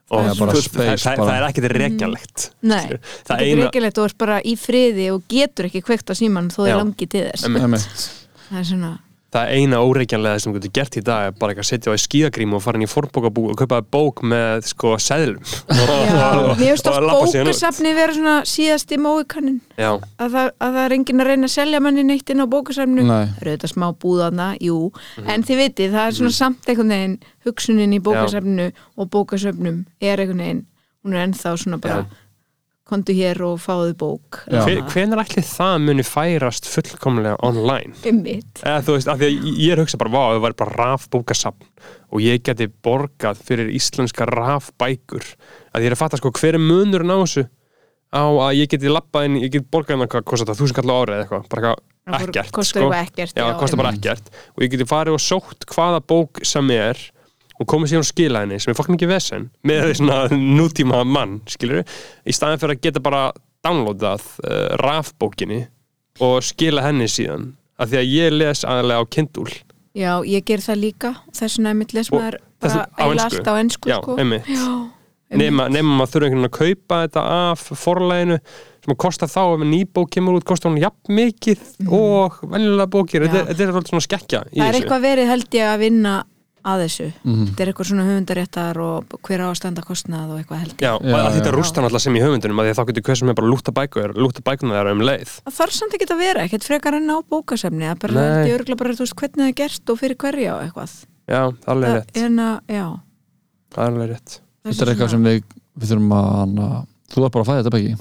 og það, space það, bara. það er ekkert reykjalegt nei. það það er eina, reykilegt og ert bara í friði og getur ekki kveikt á síman þó þið langi til þess. Það er svona, það eina óreikjanlega sem getur gert í dag er bara eitthvað að setja á í skíðagrím og fara inn í fornbókabú og kaupa bók með sko seðlum. Já, mér finnst út. bókasafni vera svona síðasti móikannin já, að það, að það er enginn að reyna að selja manni neitt inn á eru þetta smá búðana, jú. Mhm. en þið vitið, það er svona samt einhvern veginn hugsunin í bókasafnu og bókasafnum er einhvern veginn hún er ennþá svona bara Já. Kontu hér og fáðu bók. Hver, hvenær ætli það muni færast fullkomlega online Einmitt. eða þú veist, af því að ég- er að hugsa bara vá, það var bara rafbókasafn og ég geti borgað fyrir íslenska rafbækur að ég er að fatta sko hver er munurinn á þessu á að ég geti labbað inn, ég geti borgað inn hvað kostar það, þúsund kallar ári eða eitthvað bara eitthvað ekkert sko. ekkert Já, það kostar bara ekkert og ég geti farið og sótt hvaða bók sem er og komið síðan og skila henni sem er fokkin ekki vesen með því svona nútíma mann, skilur í staðin fyrir að geta bara downloadað uh, rafbókinni og skila henni síðan af því að ég les aðalega á Kindle. Já, ég ger það líka. Þess vegna einmitt les maður bara á eiginlega ensku? allt á ennsku Já, sko. einmitt. nema, nema maður þurfa einhvern veginn að kaupa þetta af forlæginu sem að kosta þá ef nýbók kemur út, kostar hún jafn mikið og venjulega bókir. Þetta, er alltaf svona skekkja í það er eitthvað verið held ég að vinna að þessu. Mhm. þetta er eitthvað svona höfundaréttar og hver á að standa kostnað og eitthvað held Já, Já, að þetta rústar náttúrulega sem í höfundunum að því að þá getur hver sem er bara að lúta bækur lúta bækuna þeirra um leið. Það þarf samt ekki að vera, ekkert frekar enn á bókasefni það er bara, held ég örgulega bara, þú veist, hvernig það er gert og fyrir hverja og eitthvað. Já, það er alveg rétt, en að, já. Það er alveg rétt. Þetta er eitthvað sem við, við þurfum að, að þú er bara að fæða þetta bæki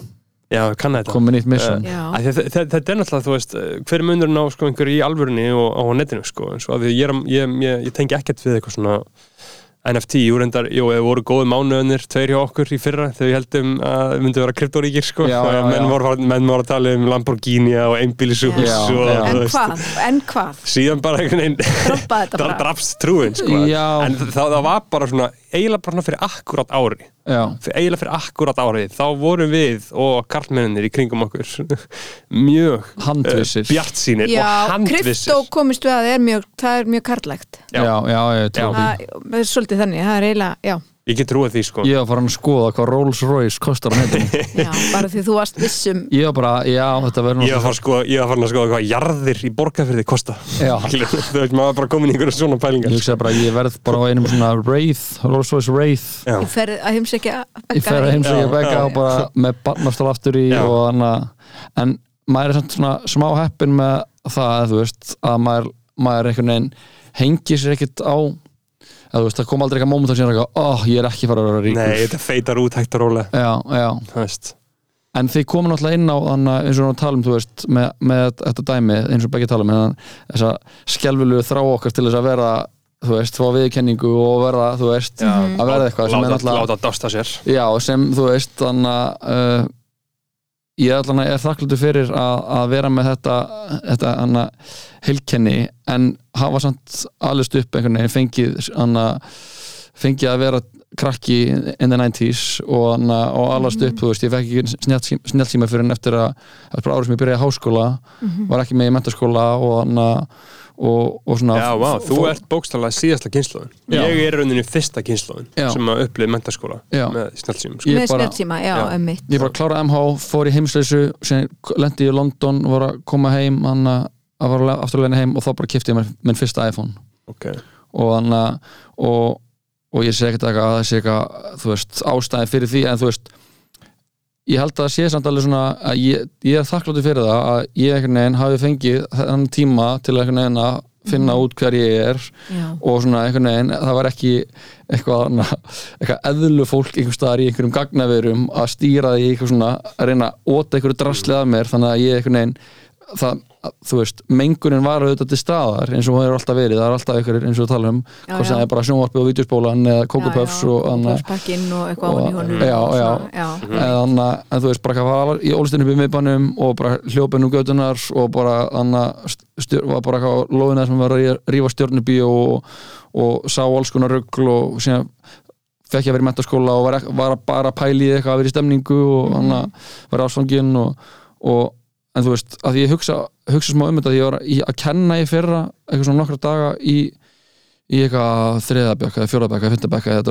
Já, kann þetta. Komið nýtt að þe- þe- Þetta er náttúrulega, þú veist, eh, hver er munurinn á sko, einhverju í alvörunni og á netinu sko, eins og að ég, er, ég, ég, ég tengi ekkert við eitthvað svona NFT, jú reyndar, jú, eða voru góði mánuðunir tveir hjá okkur í fyrra þegar við heldum að við myndum vera kryptoríkir sko, Já, já, menn, já. voru, menn voru að tala um Lamborghini og einbílisús og en veist, hvað, en hvað? síðan bara einhvern veginn droppa þetta það bara drafst trúin sko. Já. en það, það var bara svona eiginlega bara fyrir akkurat ári eiginlega fyrir akkurat árið. Þá vorum við og karlmenninir í kringum okkur mjög handvissir. bjart sínir já, og handvissir. krypto komist við að það er mjög, það er mjög karlægt Já. já, já, Já. það er svolítið þannig, það er eiginlega, já, ég get trúið því sko. Ég var farin að skoða hvað Rolls Royce kostar á netinu. Já bara því þú varst vissum. Ég var bara, já, þetta verður ég var farin að skoða, ég var farin að skoða hvað jarðir í borgarfyrði kosta. Þú veist, maður bara komin í einhverjum svona pælingar. Ég bara, ég verð bara á einum svona Wraith, Rolls Royce Wraith. Já. ég fer að heimsækja Ég fer að heimsækja Begga og bara með barnastál aftur í Já. og þannig en maður er samt svona smá heppin með það, þú veist, að maður, maður einhvern veginn hengir sér ekkert á að þú veist, það kom aldrei eitthvað móment að síðan eitthvað, ó, ég er ekki fara að vera ríkur. Nei, þetta feitar út hægt og rólega. Já, já, þú veist. En þið komum náttúrulega inn á þannig að eins og við erum að tala um, þú veist, með, með þetta dæmi, eins og Beggi tala um hérna, þessa skelvilegu þrá okkar til þess að vera þú veist, fá viðkenningu og verða, þú veist, Já. að verða eitthvað sem er láta, náttúrulega láta dásta sér. Já, sem þú veist þannig að uh, ég allan er þakklútu fyrir að, að vera með þetta, þetta hana, heilkenni en hafa samt allist upp einhvern veginn fengið hana, fengið að vera krakki in the 90s og, hana, og allast upp, þú veist, ég fekk ekki snjálfsíma fyrir en eftir að eftir árið sem ég byrjaði í háskóla var ekki með í mentaskóla og hana, og, og svona Já, vá, þú ert bókstallega síðasta kynnslóðin. Ég er rauninni fyrsta kynnslóðin Já. sem að upplið mentaskóla Já. með snjálfsýmum sko. Ég með bara- snjálfsíma, já, Já. emmitt ég bara kláraði MH, fór í heimsleysu sem lendi í London og var að koma heim hann að var afturlegin heim og þá bara kipti ég mér minn fyrsta iPhone Ok, og hann og, og ég sé ekkert eitthvað að það sé eitthvað þú veist, ástæði fyrir því en þú veist ég held að það sé samt alveg svona að ég, ég er þakkláttur fyrir það að ég einhvern veginn hafi fengið þann tíma til einhvern veginn að finna út hver ég er Já. og svona einhvern veginn, það var ekki eitthvað, eitthvað eðlu fólk einhvers staðar í einhverjum gagnaverum að stýra því eitthvað svona, að reyna að óta einhverju drastlið að mér, þannig að ég einhvern veginn það, að, þú veist, mengunin var auðvitað til staðar eins og hún hefur alltaf verið það er alltaf einhverjir eins og við talum um hvort það er bara sjónvarpi og vídeospólan eða kókupöfs og annað og eitthvað án í honum já, já. já. en, anna, en þú veist, bara hvað var í ólistinu upp í miðbænum og bara hljópin um gödunar og bara anna, styr, var bara eitthvað á lóðina sem var að rífa stjórnubíu og, og sá alls konar rugl og síðan fekk ég að vera í mentaskóla og var, var að bara pæli eitthvað að vera í stemningu og hann að vera ásfangin og, og en þú veist, að ég hugsa, hugsa smá um þetta því ég var í, að kenna í fyrra eitthvað svona nokkra daga í í eitthvað þriðabökk eða fjórðabökk eða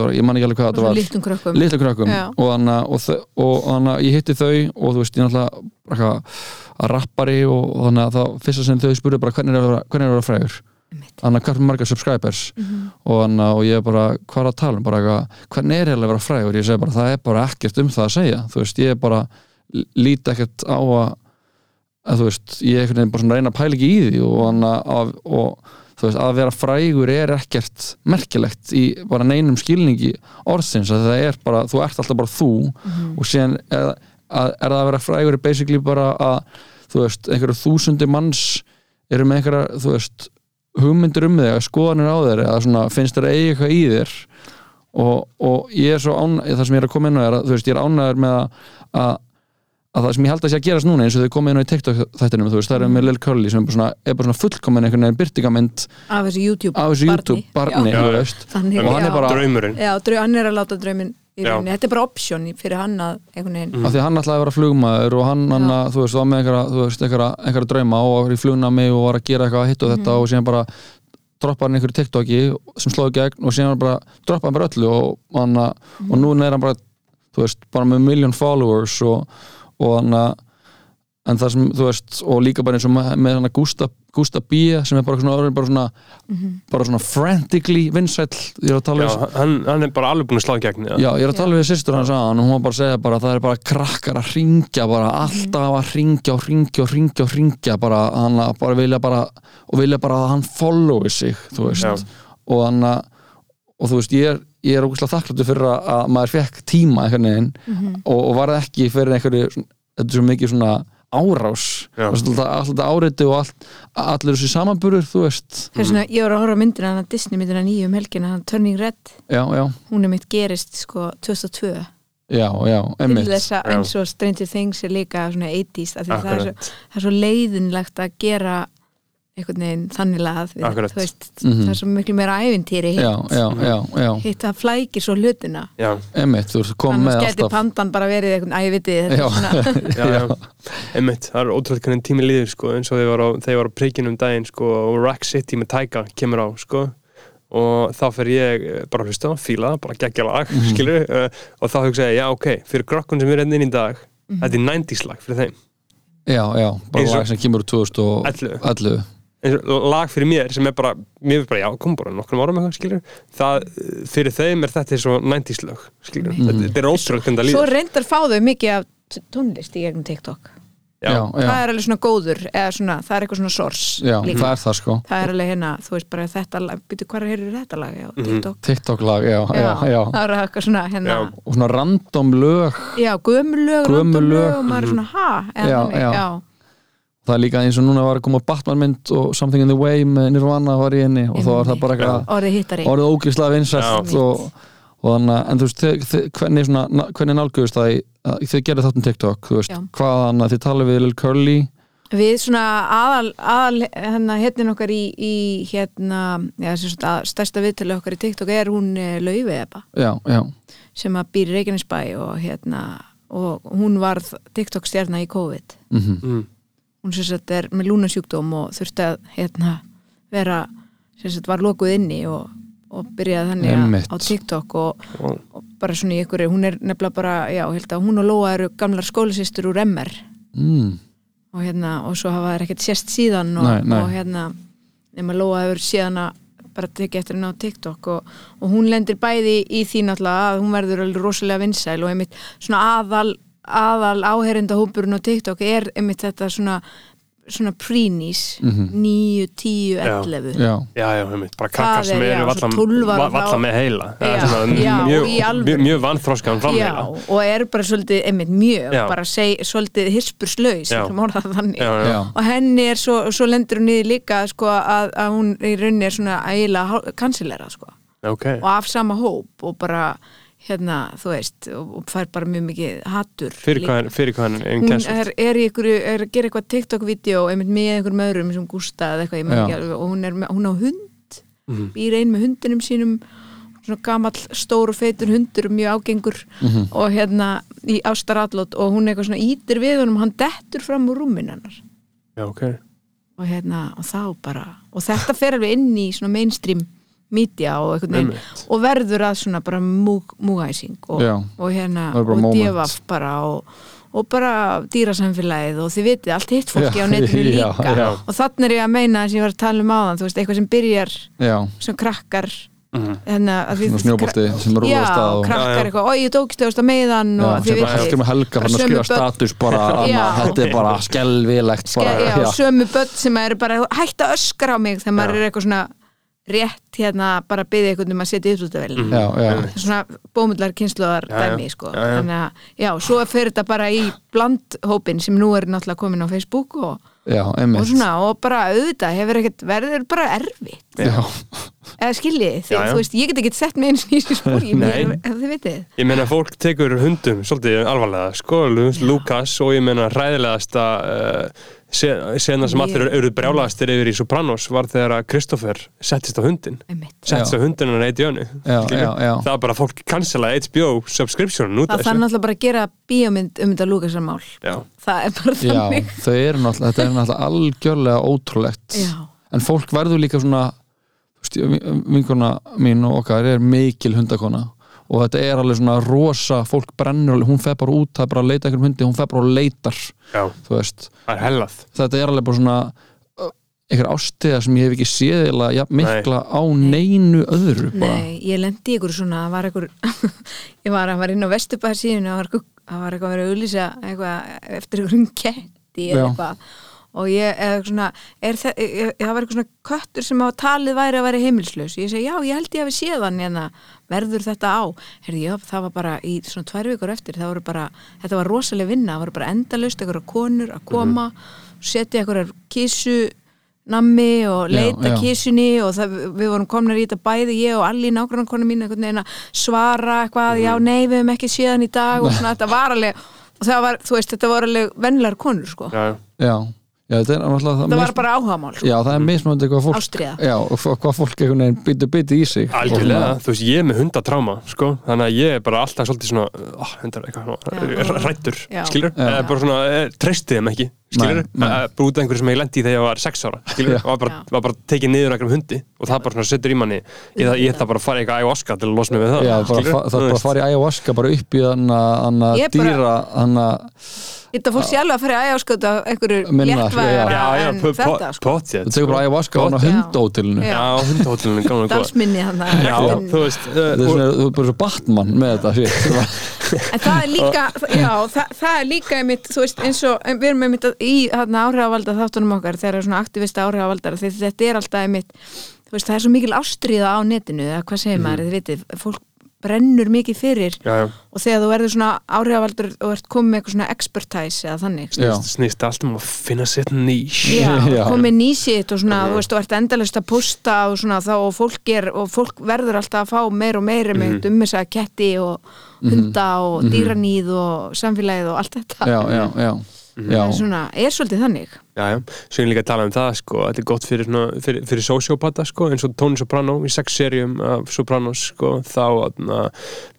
var, ég man ekki alveg hvað þetta var. litlum krökkum. Litlu krökkum. Og þannig að og, og að ég hitti þau og þú veist ég náttúrulega að rappari og, og þannig að það fyrsta sem þau spurðu bara hvernig er að hvernig er að vera frægur? Þannig að er margar subscribers? Og, þannig, að- og ég bara hvað er að tala um? Bara eitthvað, hvernig er eiginlega að vera frægur? Ég segi bara það er bara ekkert um það að segja. Þú veist ég er bara líti ekkert á að, að þú veist ég er einhvern veginn bara svona reyna að pæla ekki í því og, þannig að, og þú veist, að vera frægur er ekkert merkilegt í bara neinum skilningi orðsins að það er bara, þú ert alltaf bara þú og síðan er, að, er það að vera frægur er basically bara að þú veist, einhverju þúsundi manns eru með einhverja, þú veist hugmyndir um þig, skoðanir á þér eða svona, finnst þér að eiga eitthvað í þér og, og ég er svo án það sem ég er að koma inn á er að, þú veist, ég er ánæður með að, að að það sem ég held að sé að gerast núna eins og þau komið inn á TikTok þættinum, þú veist, það er með Lil Curly sem er bara svona, er bara svona fullkomin einhvern veginn byrtingamind af þessu YouTube af þessu barni. YouTube barni, Já. þú veist Þannig, Og hann er bara- draumurinn Já, hann er að láta drauminn í rauninni, þetta er bara option fyrir hann að einhvern veginn af því að hann ætlaði að vera flugmaður og hann, hann Já. þú veist, var með einhverja, drauma og var í flugnami og var að gera eitthvað hitt og þetta Mhm. og síðan bara droppa hann einhverju TikToki sem slóði gegn og síðan bara droppa hann bara öllu og, hann, Mhm. og núna er hann bara þú veist, bara með million followers og, og hann að en það sem, þú veist, og líka bara eins og með, hann að Gústa, Gústa B sem er bara svona, orðinn bara svona, Mhm. bara svona frantically vinsæll, ég er að tala Já, við hann, hann er bara alveg búin að slá í gegn Já, ég er að tala við sýstur hans aðan og hún var bara að segja bara að það er bara krakkar að ringja bara alltaf að ringja og ringja og ringja og ringja bara, hann að bara vilja bara og vilja bara að hann followi sig þú veist, Já. og hann að og þú veist, ég er, ég er ógæslega þakkláttur fyrir að, að maður fekk tíma einhvern veginn Mhm. og, og var það ekki fyrir einhverju svona- þetta er svo mikið svona árás. Alltaf, áriti og allt, allir þessi samanburur, þú veist. Þess vegna, ég var að horfa á myndina hann að Disney myndina nýju um helgina, hann Turning Red. Já, já, hún er mitt gerist sko 2002 já, já, til þess að eins og Stranger Things er líka svona 80s, af því að það er, svo, það er svo leiðinlegt að gera einhvern veginn þannig veist, Mhm. það er svo miklu meira ævintýri hitt, já, já, já, já, hitt að flækir svo hlutina með geti alltaf pandan bara verið eitthvað, æ, vitið, þetta Já. er svona já, já. einmitt, það er ótrúlega hvernig tími líður sko, eins og þegar ég var á, þegar ég var á prikinu um daginn sko, og Rack City með Tyga kemur á sko, og þá fer ég eh, bara að hlusta, fíla, bara geggja lag Mhm. skilur, uh, og þá hugsa ég, já ok fyrir grokkun sem er hérna inn í dag Mhm. þetta er 90s lag fyrir þeim Já, já, bara lag sem kemur úr 2011 11 eins og lag fyrir mér sem er bara mér er bara, já, kom bara nokkrum árum eitthvað, skilur það, fyrir þeim er þetta svo 90s lög, skilur, Mhm. þetta, þetta er ótrúlega hvernig það svo líður, reyndar fá þau mikið af tónlist í gegnum TikTok. Já, já, það er alveg svona góður eða svona, það er eitthvað svona source já líka. það er það sko. Það er alveg hérna, þú veist bara þetta lag, byrju hvað er þetta lag? Já, Mhm. TikTok, TikTok lag, já, já, já það er eitthvað svona hérna, og svona random lög. Já, gömulög Gömul gömulög lög, og maður er svona, ha eða Já, já. Það er líka eins og núna var að koma Batman mynd og Something in the Way með Nirvana var í henni og þá var það bara eitthvað orðið vinsælt Já. og, og þannig að, en þú veist, þið, þið, hvernig, svona, na- hvernig nálgöðust það í, að þið gerðu þáttum TikTok, veist, Já. hvað þannig að þið talið við Lil Curly? Við svona aðal, aðal hérna hérna okkar í, í hérna, já, að stærsta viðtölu okkar í TikTok er hún Laufi Ebba. Já, já, sem að býr í Reykjanesbæ og hérna og hún varð TikTok stjarna í COVID. Mhm, mm. Hún sem sagt er með lúnasjúkdóm og þurfti að hérna vera sem sagt var lokuð inni og, og byrjaði þannig á TikTok og, Og, bara svona í ykkur, hún er nefnilega bara, já, held að hún og Lóa eru gamlar skólasýstur úr MR mm, og hérna, og svo hafa þær ekkert sést síðan og, Nei, nei. og hérna nema Lóa hefur síðan að bara tekið eftir henni á TikTok og, og hún lendir bæði í því náttúrulega að hún verður alveg rosalega vinsæl og einmitt svona aðal, aðal áherinda hópurinn á TikTok er einmitt þetta svona svona prínís, Mhm. 9, 10, Já. 11 já, já, já, einmitt, bara Það krakkar sem er, eru valla, 12 ára va- valla þá- með heila. Er Já, svona já, mjög, í mjög, Já, framheila og eru bara svolítið, einmitt mjög Já. bara seg, svolítið já, og henni er svo, svo lendur hún niður líka sko, að, að hún í rauninni er svona ægilega kansilera sko. ok. Og af sama hóp og bara hérna, þú veist, og, og fær bara mjög mikið hattur Fyrir hvað er, fyrir hvað er einn hún er, er, í ykkur, er að gera eitthvað TikTok-vídeó einmitt með einhverjum öðrum sem Gústa eða eitthvað, ég man Já. ekki alveg, og hún er, með, hún á hund Mhm. býr ein með hundinum sínum svona gamall, stór og feitur hundur mjög ágengur Mhm. og hérna í ástarallot og hún eitthvað svona ítir við honum, hann dettur fram úr rúmin hennar Já, ok og hérna, og þá bara og þetta fer alveg inn í svona mainstream media og veginn Einmitt. og verður að svona bara múg, múgæsing og, Já. og hérna, er og devaf bara og, og bara dýrasamfélagið og þið vitið, allt hitt fólki Já, á netinu já, líka já. og þannig er ég að meina þess að ég var að tala um áðan, þú veist, eitthvað sem byrjar já sem krakkar Mhm. hérna, að því- Svona snjóbolti sem rúlar Já, af stað og- krakkar Já, já. eitthvað, oi, ég tókist á meðan Já, og sem þið bara heldur vitið með helga bara fann að sömu skrifa börn- status bara, Já. þetta er bara skelvilegt já, sömu börn sem eru bara hægt að öskra á mig þegar maður Já. er eitthvað svona rétt hérna bara að byggja eitthvað um að setja já, já, svona bómullar kynsluðar dæmi sko. Já, já. þannig að já, svo fer þetta bara í blandhópin sem nú er náttúrulega komin á Facebook og, já, og svona og bara auðvitað hefur ekkert verður bara erfitt. Já, eða skiljið, þú veist, ég get ekki sett með eins og í þessu spóri, ef þið vitið. Ég meina fólk tekur hundum svolítið alvarlega, sko, Lu- Lukas og ég meina hræðilegasta uh, sena sem allir eru brjálagastir yfir í Sopranos var þegar að Kristoffer settist á hundin einmitt. settist á hundin hann eitt í önnu Já, já, já. það var bara fólk cancela HBO subscription út af það þarf náttúrulega bara að gera bíómynd um þetta Lúkasarmál Já. það er bara já, þannig. þau eru náttúrulega þetta er náttúrulega algjörlega ótrúlegt. Já. en fólk verður líka svona vinkona mín og okkar er mikil hundakona og þetta er alveg svona rosa, fólk brennur hún fer bara út, það er bara að leita einhverjum hundi hún fer bara og leitar, Já, þú veist. Það er hellað. Þetta er alveg bara svona einhver ástiða sem ég hef ekki séð eða ja, mikla á neinu öðru bara. Nei, ég lendi í ykkur svona, það var ykkur ég var, var inn á Vesturbæðar síðan það var, eitthvað að vera að auðlýsa eitthvað eftir ykkur ketti eða eitthvað og ég, eða svona er það, ég, það var eitthvað svona köttur sem á talið væri að vera heimilslaus ég segi, já, ég held ég hafi séð hann en verður þetta á, herði, já, það var bara í svona tvær vikur eftir, það voru bara þetta var rosalega vinna, það voru bara endalaust eitthvað konur að koma, setja eitthvað kísu nammi og Já, leita já. kísunni og það, við vorum komnar í þetta bæði ég og allir nákvæmna konu mín að svara eitthvað, já nei við hefum ekki séðan í dag. Og svona þetta var alveg og það var, þú veist, þetta var alveg venlar konur sko, Já, já, já, þetta er náttúrulega það var bara áhagamál sko. já, það er mismöndi hvað fólk já, hvað fólk einhvern veginn byttu byttu í sig. Algjörlega, þú veist, ég er með hundatráma sko, þannig að ég er bara alltaf svolítið svona oh, hundar, eitthvað rættur, skilur, bara svona eh, treystið þeim ekki, skilur, út af einhverju sem ég lendi í þegar ég var sex ára, skilur, og var bara, bara tekið niður einhverjum hundi og það bara svona setur í manni, ég, ætla bara að fara í eitthvað ayahuasca til að losna við það, Já, það er bara að fara í ayahuasca bara upp í þannig að dýra þannig þetta fór sjálf að fara í ægjáskot af einhverju já, en þetta sko, þú tekur bara ayahuasca á Já. hundótilinu Já. Hundahóllinu, gaman og góð dansminni þannig Já, þú veist, uh, þú er bara svo Batman með þetta. En það er líka, já, það, það er líka einmitt, veist, eins og við erum einmitt í áhrifavalda þáttunum okkar þegar svona aktivista áhrifavaldar þetta er alltaf einmitt, veist, það er svo mikil ástriða á netinu, eða hvað segir maður, þið vitið, fólk brennur mikið fyrir já, já, og þegar þú verður svona áhrifavaldur og ert komið með eitthvað svona expertise eða þannig snýst allt um að finna sitt nýs komið nýsitt og svona, þú veist, og ert endalist að posta og svona þá og fólk er, og fólk verður alltaf að fá meir og meir með um þess ketti og hunda og dýranýð og samfélagið og allt þetta. Já, já, já, Já, Það er svona, er svolítið þannig. Já, já, svo ég líka að tala um það sko, þetta er gott fyrir, svona, fyrir, fyrir sociopata sko, eins og Tony Soprano í sex serjum af Sopranos sko, þá na,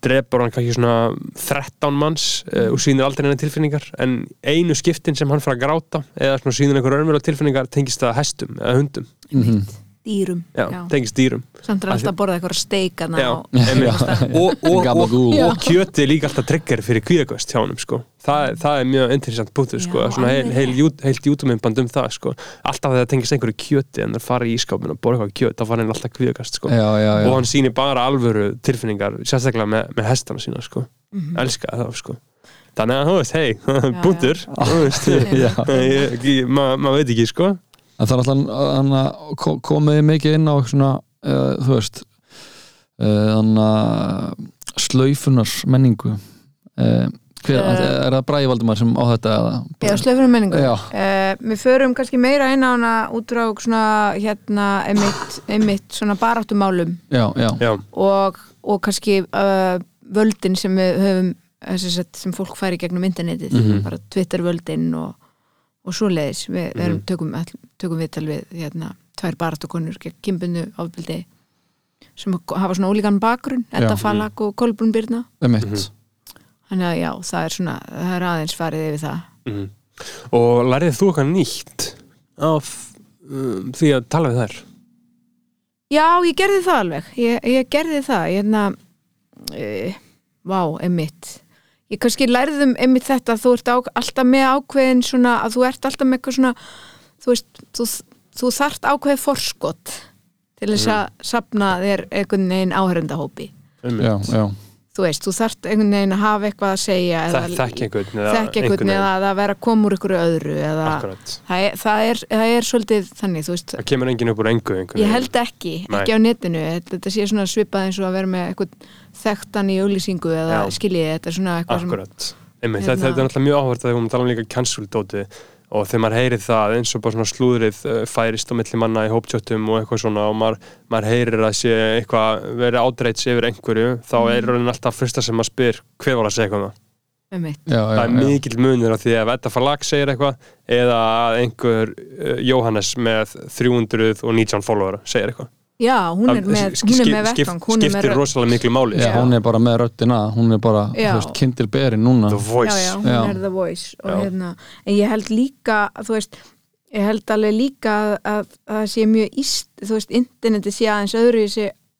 drepur hann kannski svona 13 manns uh, og sýnir aldrei henni tilfinningar en einu skiptin sem hann fara að gráta eða svona sýnir einhver örmjöla tilfinningar tengist það hestum eða hundum, mhm. Dýrum já, tengist dýrum Samt er Af alltaf að borða eitthvað steikana Já, og og, og, og, kjöti er líka alltaf trigger fyrir kvíðagöst hjá honum sko. það, það er mjög interessant punktur sko. Heil, heil, heilt YouTube-myndband um það sko. alltaf þegar það tengist einhverju kjöti en það fara í ískápin og borða eitthvað kjöt þá fara hann alltaf kvíðagöst sko. og hann sýnir bara alvöru tilfinningar sérstaklega með, með hestana sína sko. Mhm. elska það sko. þannig að þú veist, hei, punktur maður veit ekki sko. En það er alltaf hann að ko- komið mikið inn á svona, uh, þú veist uh, að slaufunar menningu uh, hver, Eh. er það Bræði Valdimar sem á þetta eða? Já, slöfunum menningu Já. uh, Við förum kannski meira inn á hana út frá svona hérna einmitt, einmitt svona baráttumálum já, já, já, og, og kannski uh, völdin sem við höfum sem fólk færi gegnum internetið Mhm. bara Twitter völdin og, og svoleiðis við, við erum, Mhm. tökum, all- tökum viðtal við hérna, tvær baráttukonur gegn kimbundu ábyldi sem hafa svona ólíkan bakgrunn Edda Já. Falak og Kolbrún Birna emitt Mhm. þannig að já, það er svona það er aðeins farið yfir það Mhm. og lærið þú eitthvað nýtt af um, því að tala við þær Já, ég gerði það alveg ég, ég gerði það ég hérna e, Vá, emitt Ég kannski lærði um emitt þetta að þú ert á, alltaf með ákveðin svona að þú ert alltaf með eitthvað svona þú veist, þú, þú þart ákveðið forskot til þess að sapna þér einhvern veginn áhörendahópi já, já, þú veist, þú þart einhvern veginn að hafa eitthvað að segja þekk einhvern einhvern eða að vera að koma úr ykkur öðru eða það er, það, er, það er svolítið þannig, veist. Það kemur enginn upp úr engu Ég veginn. held ekki, Nei. ekki á netinu. Þetta, sé svona svipað eins og að vera með eitthvað þekktan í auglýsingu eða skiljiði, þetta er svona eitthvað akkurat. Einmitt, Hérna- þetta, þetta er náttúrulega mjög áhvert að við erum að tala um líka cancel-dóti og þegar maður heyrir það eins og bara svona slúðrið uh, færist á milli manna í hóptjöttum og eitthvað svona og maður, maður heyrir að sé eitthvað verið ádreits yfir einhverju þá Mhm. er raunin alltaf fyrsta sem maður spyr hver var að segja eitthvað um já, það er já. mikill munur á því að Edda Falag segir eitthvað eða að einhver uh, Jóhannes með 319 follower segir eitthvað Já, hún er með, hún er með vettvang hún er með skiptir rödd. rosalega miklu máli Já, hún er bara með röddina hún er bara, Já. þú veist, kindil beri núna The Voice Já, já, hún Já. er the voice og Já. hérna, en ég held líka þú veist, ég held alveg líka að, að, að það sé mjög íst þú veist, interneti sé aðeins öðru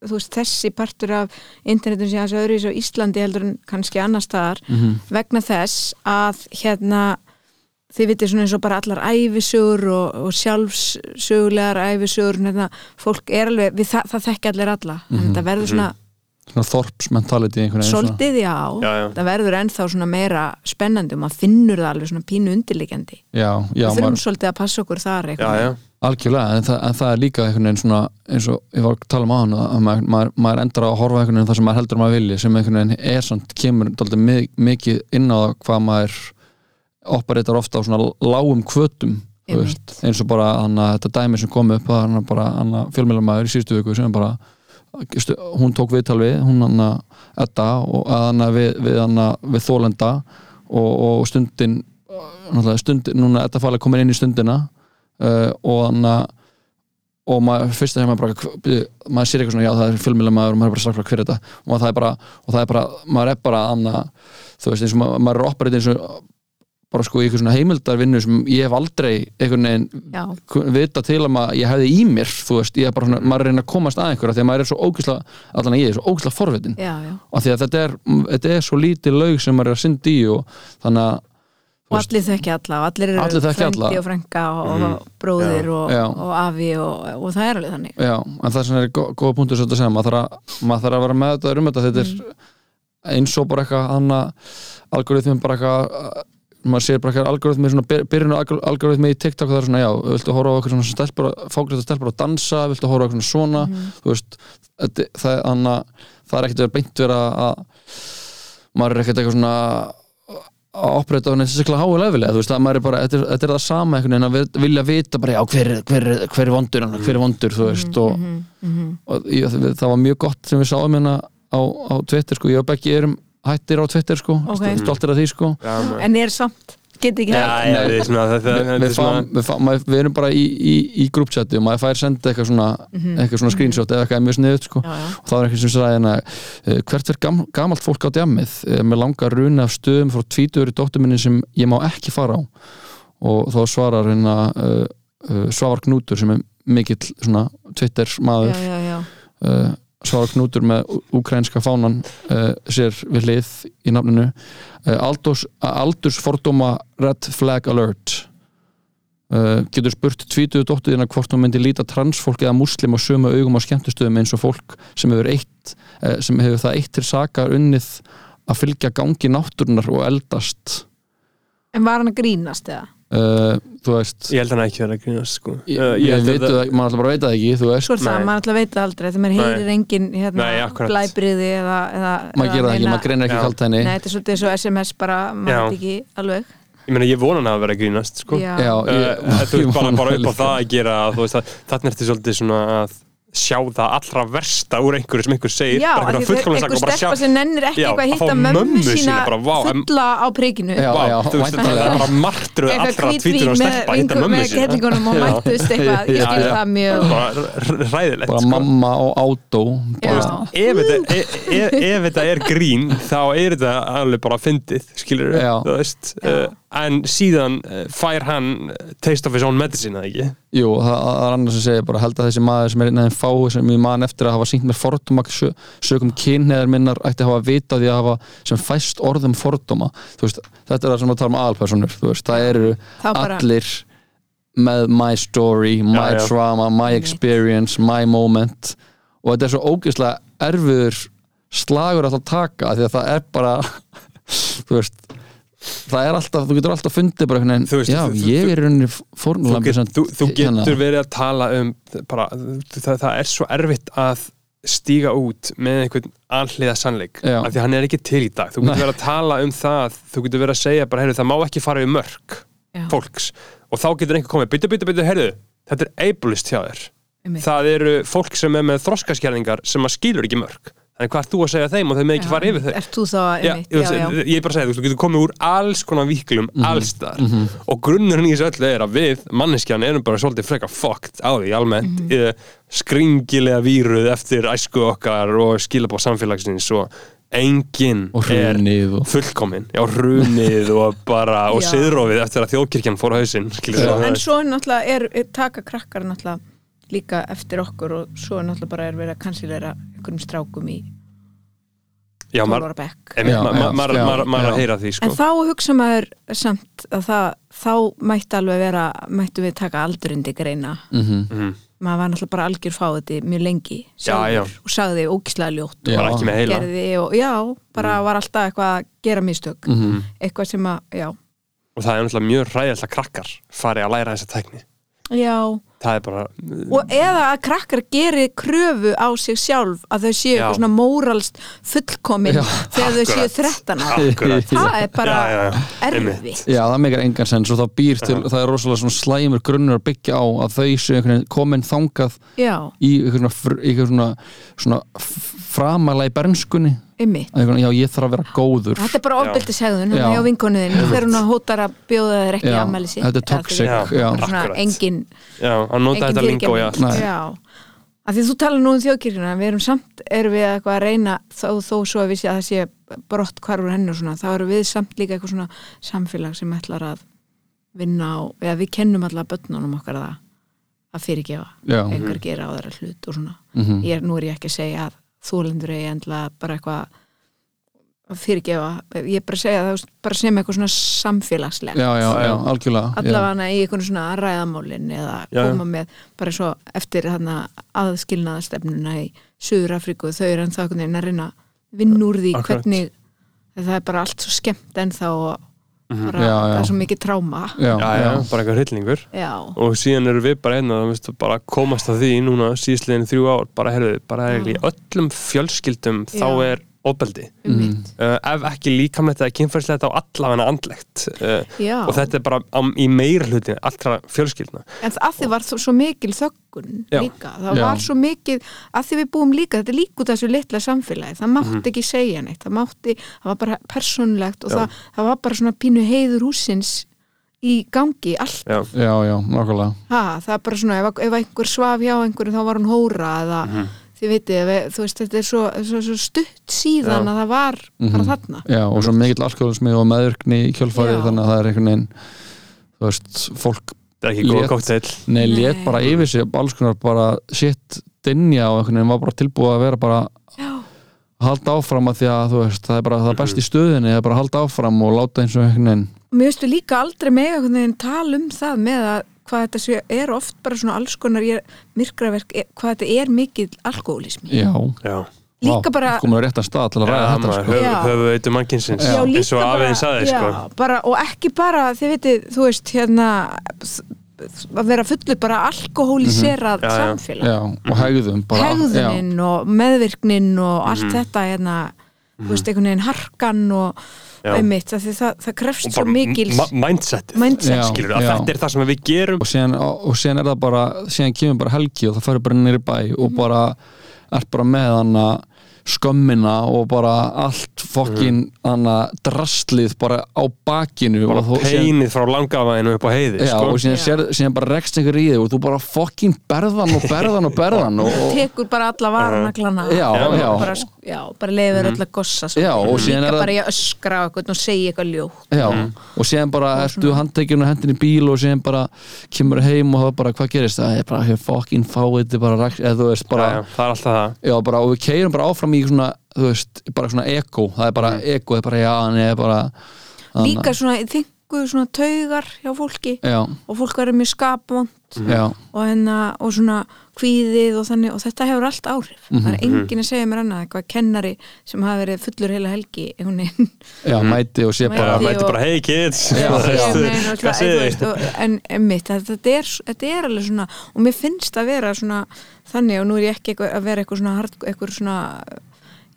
þú veist, þessi partur af internetin sé aðeins öðru á Íslandi heldur en kannski annars staðar Mhm. vegna þess að hérna þið vitið svona eins og bara allar æfisögur og, og sjálfsögulegar æfisögur hérna, fólk er alveg, við, það, það þekki allir alla. Mhm. en þetta verður svona svona þorpsmentality svolítið já, Já, já. það verður ennþá svona meira spennandi og maður finnur það alveg svona pínu já, við þurfum maður, svolítið að passa okkur þar já, eitthvað já, algjörlega en það, en það er líka einhvern veginn svona eins og ég var að tala um á hann að maður, maður, maður endar að horfa einhvern veginn það sem maður heldur að maður vilji sem einhvern veginn er samt kemur mikið inn á það hvað maður operator ofta á svona lágum kvötum eins og bara hann að þetta dæmi sem kom upp hann bara fjölmjölamæður í síðustu viku sem bara hún tók viðtal við, hún hann að Edda og að hann að við, við, við þólenda og, og stundin stundin, núna Edda fælega komin inn í stundina uh, og hann að og maður, fyrst að maður bara maður sér eitthvað svona, já það er fjölmjölamæður og maður er bara strax bara hver er þetta. Og það er bara, og það er bara maður er bara annað, þú veist eins og maður, maður er operator eins og bara sko í eitthvað svona heimildarvinnu sem ég hef aldrei einhvern veginn já, vita til að maður, ég hefði í mér þú veist, ég er bara svona, maður að reyna að komast að einhverja því að maður er svo ógislega, allan að ég er svo ógislega forvitin. Já, já. Og því að þetta er, þetta er svo lítið laug sem maður er að synda í og þannig að og allir þekki alla og allir eru frendi og frænka og, og bróðir og, Já. og afi og, og það er alveg þannig. Já, en það sem er gó- góða punktur sem þetta segja, maður þarf að, vera með þetta um þetta, þetta er eins og bara eitthvað algoritmum bara eitthvað maður sér bara eitthvað algoritmi svona byr- byrjun á algor- algoritmi í TikTok það er svona já, viltu horfa á eitthvað svona stelpur fókrið stelpur að dansa, viltu horfa á eitthvað svona þú veist, það, annað, það er ekkert verið beint vera að maður er ekkert eitthvað svona að opræta á neitt sérstaklega háu lefilega, þú veist, að maður er bara þetta er, þetta er það sama einhvern veginn að vi- vilja vita bara já, hver, er- hver, er- hver er vondur hann, hver er vondur, þú veist, og, Mhm. og ég, það var mjög gott sem við sáum hérna á, á Twitter, sko, ég og Beggi erum hættir á Twitter, sko, Ok. stoltir af því, sko maður- en er samt get ekki hægt við, er erum bara í, í, í grúpchati og maður fær senda eitthvað svona, eitthvað svona screenshot eða eitthvað mjög sniðut sko. Mhm. Já, já. og það var eitthvað sem sagði hérna uh, hvert er gam, gamalt fólk á djammið uh, með langa runa af stöðum frá tvítuður í dóttur minni sem ég má ekki fara á og þá svarar hérna uh, uh, Svavar Knútur sem er mikill svona Twitter maður já, já, já. uh, Svavar Knútur með úkrænska fánan uh, sér við hlið í nafninu. Uh, aldurs, aldurs fordóma red flag alert. Uh, getur spurt tvítuðu dóttuðina hvort hún myndi líta transfólk eða muslim á sömu augum á skemmtustöðum eins og fólk sem hefur, eitt, sem hefur það eitt til saka unnið að fylgja gangi náttúrunar og eldast. En var hann að grínast eða? Uh, þú veist ég held hann ekki verið að grínast sko. ég, Uh, ég, held veit að- það, maður alltaf bara veit það ekki þú veist, er það, maður alltaf veit það aldrei þegar maður heyrir engin hérna, blæbriði eða, eða maður gera það ekki, maður greinir ekki Já. kalt henni Nei, þetta er svolítið svo SMS bara, maður veit ekki alveg. Ég meina ég vona hann að vera að grínast sko. Já, Uh, ég- þú ég veist bara, bara upp á það að gera þú þannig ertu svolítið svona að sjá það allra versta úr einhverju sem einhver segir Já, bara fullkomlega einhver og bara sjá sem nennir ekki Já, eitthvað að fá mömmu sína sína bara, vá, fulla á príkinu Já, Vá, þú veist, það er bara eitthvað allra tvítur og með, stelpa að hitta mömmu með sína. kettlingunum og Já. mættust eitthvað, ég skil það mjög. Ræðilegt bara sko. mamma og átó bara, ef þetta, ef, þetta er grín þá er þetta alveg bara fyndið skilur þú veist en síðan uh, fær hann uh, taste of his own medicine, eða ekki? jú, það, það er annars sem segir bara held að þessi maður sem er einn af þeim fáu sem ég man eftir að hafa sínt mér fordóma sö, sögum kynneðar minnar ætti að hafa vita því að hafa sem fæst orðum fordóma þú veist, þetta er það sem að tala um aðalpersonur þú veist, það eru Þá bara- allir með my story, my Já, já. trauma my experience, my moment og þetta er svo ógeðslega erfiður slagur að það taka því að það er bara þú veist það er alltaf, þú getur alltaf fundið bara Þú veginn, veist, já, þú- þú- ég er í rauninni þú, fórnulambi get, þú, þú getur verið að tala um bara, það, það er svo erfitt að stíga út með einhvern alliða sannleik Já. af því hann er ekki til í dag. Þú getur verið að tala um það þú getur verið að segja bara, heyrðu, það má ekki fara við mörg Já. fólks. Og þá getur einhver komið, byttu, byttu, byttu, heyrðu þetta er ableist hjá þér. Það eru fólk sem er með þroskaskerðingar sem að skilur ekki mörg þannig hvað ert þú að segja þeim og þau með ekki fara yfir þau? Ert þú þá, Já, einmitt, ég, já, já, ég er bara að segja, þú þú getur komið úr alls konar víklum, Mhm. alls þar og grunnurinn í þessu öllu er að við manneskjan erum bara svolítið frekar fucked á því almennt, mm Mhm. skringilega víruð eftir æsku okkar og skilabá samfélagsins og enginn er hrunið og fullkomin, já, hrunið og bara, og siðrófið eftir að þjóðkirkjan fór á hausinn. En svo er náttúrulega, er, er taka krakkar náttúrulega líka eftir okkur og svo er náttúrulega bara er verið að kansilera einhverjum strákum í já, 12 maður Já, já, já, að já. heyra því, sko En þá hugsa maður samt að það, þá mætti alveg vera, mættu við taka aldurinn til greina. Mhm. Mhm. Maður var náttúrulega bara algjör fáið mjög lengi Já, já. sjálfur og sagði ógislega ljótt Já. bara ekki með heila gerði og já, bara var alltaf eitthvað að gera mistök, Mhm. eitthvað sem að, já, og það er náttúrulega mjög ræðilega krakkar fari að læra þessa tækni já, bara og eða að krakkar geri kröfu á sig sjálf að þau séu Já. eitthvað svona móralst fullkomin Já. þegar þau séu Akkurat. 13 ára Akkurat. það er bara Já, já, erfitt Já, það meikar engan sens og það býr til, það er rosalega svona slæmur grunnur að byggja á að þau séu einhvern veginn komin þangað já, í einhvern svona, svona, svona framala í bernskunni einhvern, já, ég þarf að vera góður. Þetta er bara Já. ofbeldishegðun Já. hjá vinkonuðin þegar hún hótar að bjóða þér ekki Já, ammæli sitt. Þetta er toxic, engin, já, að nota engin þetta lingó já, fyrirgefning. Að því þú talar nú um þjóðkirkjuna við erum samt, erum við eitthvað að reyna þó, þó svo að við sé að það sé brott hvarfur henni og svona, þá erum við samt líka eitthvað svona samfélag sem ætlar að vinna á, eða við kennum alltaf börnunum okkar það að fyrirgefa einhver gera á þeirra hlut og svona. Mhm. ég er, nú er ég ekki að segja að þólendur eigi endla bara eitthvað að fyrirgefa, ég er bara að segja það bara sem eitthvað svona samfélagslegt já, já, já, algjörlega allavega í einhvern svona ræðamálin eða Já, já. koma með bara svo eftir þarna aðskilnaðastefnuna í Suður Afríku þau eru ennþá einhvern veginn að reyna að vinna úr því Akkurat. hvernig það er bara allt svo skemmt ennþá og bara, Já, já. það er svo mikið tráma. Já, já, já, bara eitthvað hryllingur. Já, og síðan eru við bara einna bara að komast að því núna síðslegin þrjú ár. Bara herðu, bara í öllum fjölskyldum þá Já. er ofbeldi. Einmitt. uh, ef ekki líkamlegt eða kynfærslegt á allavega andlegt. Uh, og þetta er bara á, í meira hluti allra fjölskyldna. En að því var þó- svo mikil þöggun Já. líka, það Já. var svo mikil að því við búum líka, þetta er líka út af þessu litla samfélagi, það mátti Mhm. ekki segja neitt. Það mátti, það var bara persónulegt og það, það var bara svona pínu heiður húsins í gangi allt, Já, já, já, nákvæmlega. Ha, það er bara svona ef, ef einhver svaf hjá einhverjum þá var hún hóra eða Mhm. Þið veist, þetta er svo, svo, svo stutt síðan Já. að það var bara þarna já, og svo mikill alkoholismi og meðvirkni í kjölfarið Já. þannig að það er einhvern veginn þú veist, fólk það er ekki góð kóktel nei, Nei. lét bara yfir sig alls konar bara shit dinja og einhvern veginn var bara tilbúið að vera bara Já, halda áfram að því að þú veist, það er bara það best í stöðinni, það er bara halda áfram og láta eins og einhvern veginn mér veistu líka aldrei með einhvern veginn tala um það með að hvað þetta sé, er oft bara svona alls konar ég, myrkraverk, e- hvað þetta er mikil alkoholismi já, Já, líka bara komur á réttan stað til að ræða þetta sko. höf, Já. höfu veitum mannkinsins eins og saði já, sko. bara, og ekki bara, þið veitir, þú veist hérna að vera fullur bara alkohóliserað. Já, já. samfélag já, og hegðum bara, hegðunin og meðvirknin og allt Mhm. þetta hérna, þú veist, einhvern veginn harkan og einmitt, það, það, það krefst svo mikil mindset mindset, Já. skilur, að Já. þetta er það sem við gerum og síðan, og síðan er það bara síðan kemur bara helgi og það færi bara nýri bæ og bara er bara með hana skömmina og bara allt fokkin hana drastlið bara á bakinu bara og, peinið frá langavæðinu upp á heiði já, sko. og síðan, Já. sér, síðan bara rekst einhver í þig og þú bara fokkin berðan og berðan og berðan og, og, tekur bara alla varanaglana Já, já. bara, já, bara leiður öll að gossa sko. Já, og síðan er það- bara ég öskra á eitthvað og segja eitthvað ljótt Já, og síðan bara ertu handtekjun og hendin í bíl og síðan bara kemur heim og það bara, hvað gerist það? Ég bara, fokkin fáið þetta bara, bara já, já, það er alltaf það Já, bara, og við keirum bara áfram í svona, þú veist, bara svona eko, það er bara eko, það er bara, já, hann er bara líka svona, þingu svona taugar hjá fólki. Já, og fólk verður mjög skapvont já, og, hennar, og svona kvíðið og þannig og þetta hefur allt áhrif. Það Mhm. er enginn að segja mér annað eitthvað kennari sem hafi verið fullur heila helgi já, mæti og sé Mæti. bara mæti og- bara, hey kids. Já, veist, Ég hvað segir veist, þið? og- en einmitt, þetta, er, þetta er alveg svona og mér finnst að vera svona þannig og nú er ég ekki eitthvað, að vera eitthvað svona, hard, eitthvað svona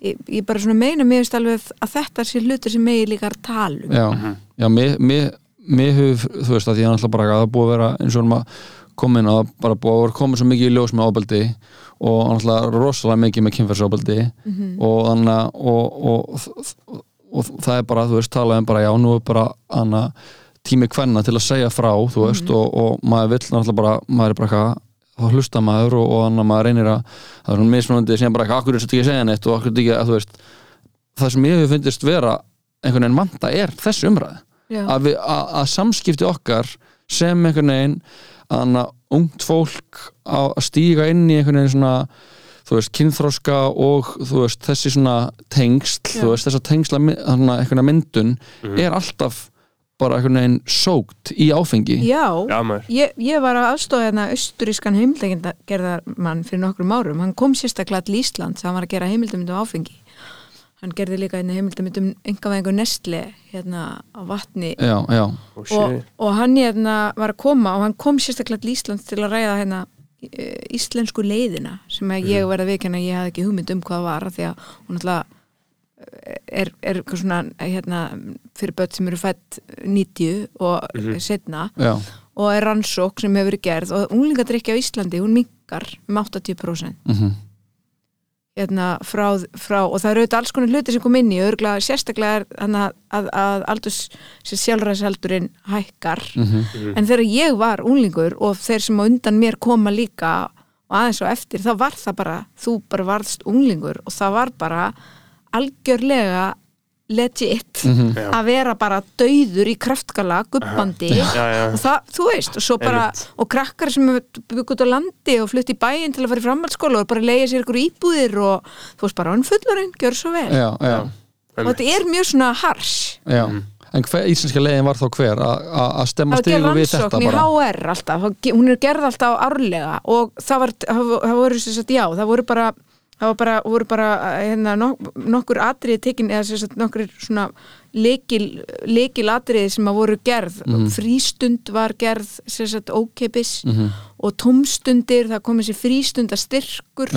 ég, ég bara svona meina mér finnst alveg að þetta sé hlutur sem megi líka að tala um. Já, já, mér, mér, mér hefur, þú veist, að ég er náttúrulega bara að það er búið að vera eins og maður komin að bara búið að komið svo mikið í ljós með ábeldi og náttúrulega rosalega mikið með kynferðsóbeldi og þannig að og, og, og, og það er bara, þú veist, talað um bara já, nú er bara hana, tími kvenna til að segja frá, þú veist og, og maður vill náttúrulega bara, maður er bara eitthvað þá hlusta maður og, þannig að maður reynir að það er svona mismunandi sem bara akkur er þetta ekki að segja neitt? og akkur er þetta ekki að, þú veist það sem ég hefur fyndist vera einhvern veginn vanta er þessi umræð að, við, að, að samskipti okkar sem einhvern veginn að ungt fólk að stíga inn í einhvern veginn svona þú veist, kynþróska og þú veist, þessi svona tengsl, Já. þú veist, þessa tengsla þannig einhvern veginn myndun er alltaf bara einhvern veginn sókt í áfengi. Já, Já, ég, ég var að aðstofa hérna austurískan heimildagerðarmann fyrir nokkrum árum, hann kom sérstaklega til Ísland hann var að gera heimildamindum áfengi hann gerði líka hérna heimildamindum engavæðingu Nestle hérna á vatni. Já, já, og, og hann hérna var að koma og hann kom sérstaklega til Íslands til að ræða hérna eh, íslensku leiðina sem að ég verða viðkjanna að ég hafði ekki hugmynd um hvað var af því að hún alltaf er, er eitthvað svona hérna, fyrir börn sem eru fætt 90 og setna já, og er rannsók sem hefur verið gerð. Og unglingadrykki á Íslandi, hún minkar um 80% mhm, hérna, frá, frá, og það eru auðvitað alls konar hluti sem kom inn í, örgulega sérstaklega er hana, að, að aldurs sjálfræðsaldurinn hækkar. Mhm, en þegar ég var unglingur og þeir sem á undan mér koma líka og aðeins og eftir, þá var það bara þú bara varðst unglingur og það var bara algjörlega legit mhm, Já. að vera bara dauður í kraftgala, gubbandi. Já, já. og það, þú veist, og svo bara og krakkar sem byggt út á landi og flutt í bæinn til að fara í framhaldsskóla og bara leiða sér ykkur íbúðir og þú veist bara, hann fullorinn, gjör svo vel. Já, já, og þetta er mjög svona hars já. en hver íslenska leiðin var þá hver? Að stemma það var gerð stigu við þetta rannsókn í bara? HR alltaf, það- hún er gerð alltaf árlega og það var, það það voru já, það voru bara það var bara, voru bara hérna, nok nokkur atriði tekin eða sagt, nokkur svona leikil, leikil atriði sem að voru gerð. Frístund var gerð sagt ókeipis Mhm. og tómstundir, það kom þessi frístundastyrkur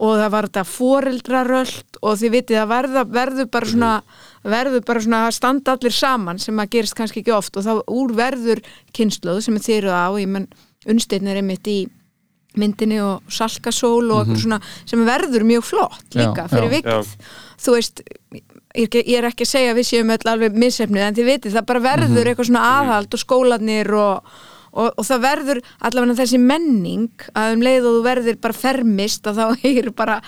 og það var þetta foreldraröld og þið vitið að verða, verður bara svona verður bara svona að standa allir saman sem að gerist kannski ekki oft og þá úr verður kynsluð sem þið eru á. Ég menn unnsteinn er einmitt í myndinni og salkasól og mm svona sem verður mjög flott líka Já, fyrir vikið. Þú veist ég er ekki- ég er ekki að segja við séum öll alveg missefnið en þið vitið það bara verður eitthvað svona aðhald og skólanir og, og, og það verður allavega þessi menning að um leið og þú verður bara fermist að þá heyrir bara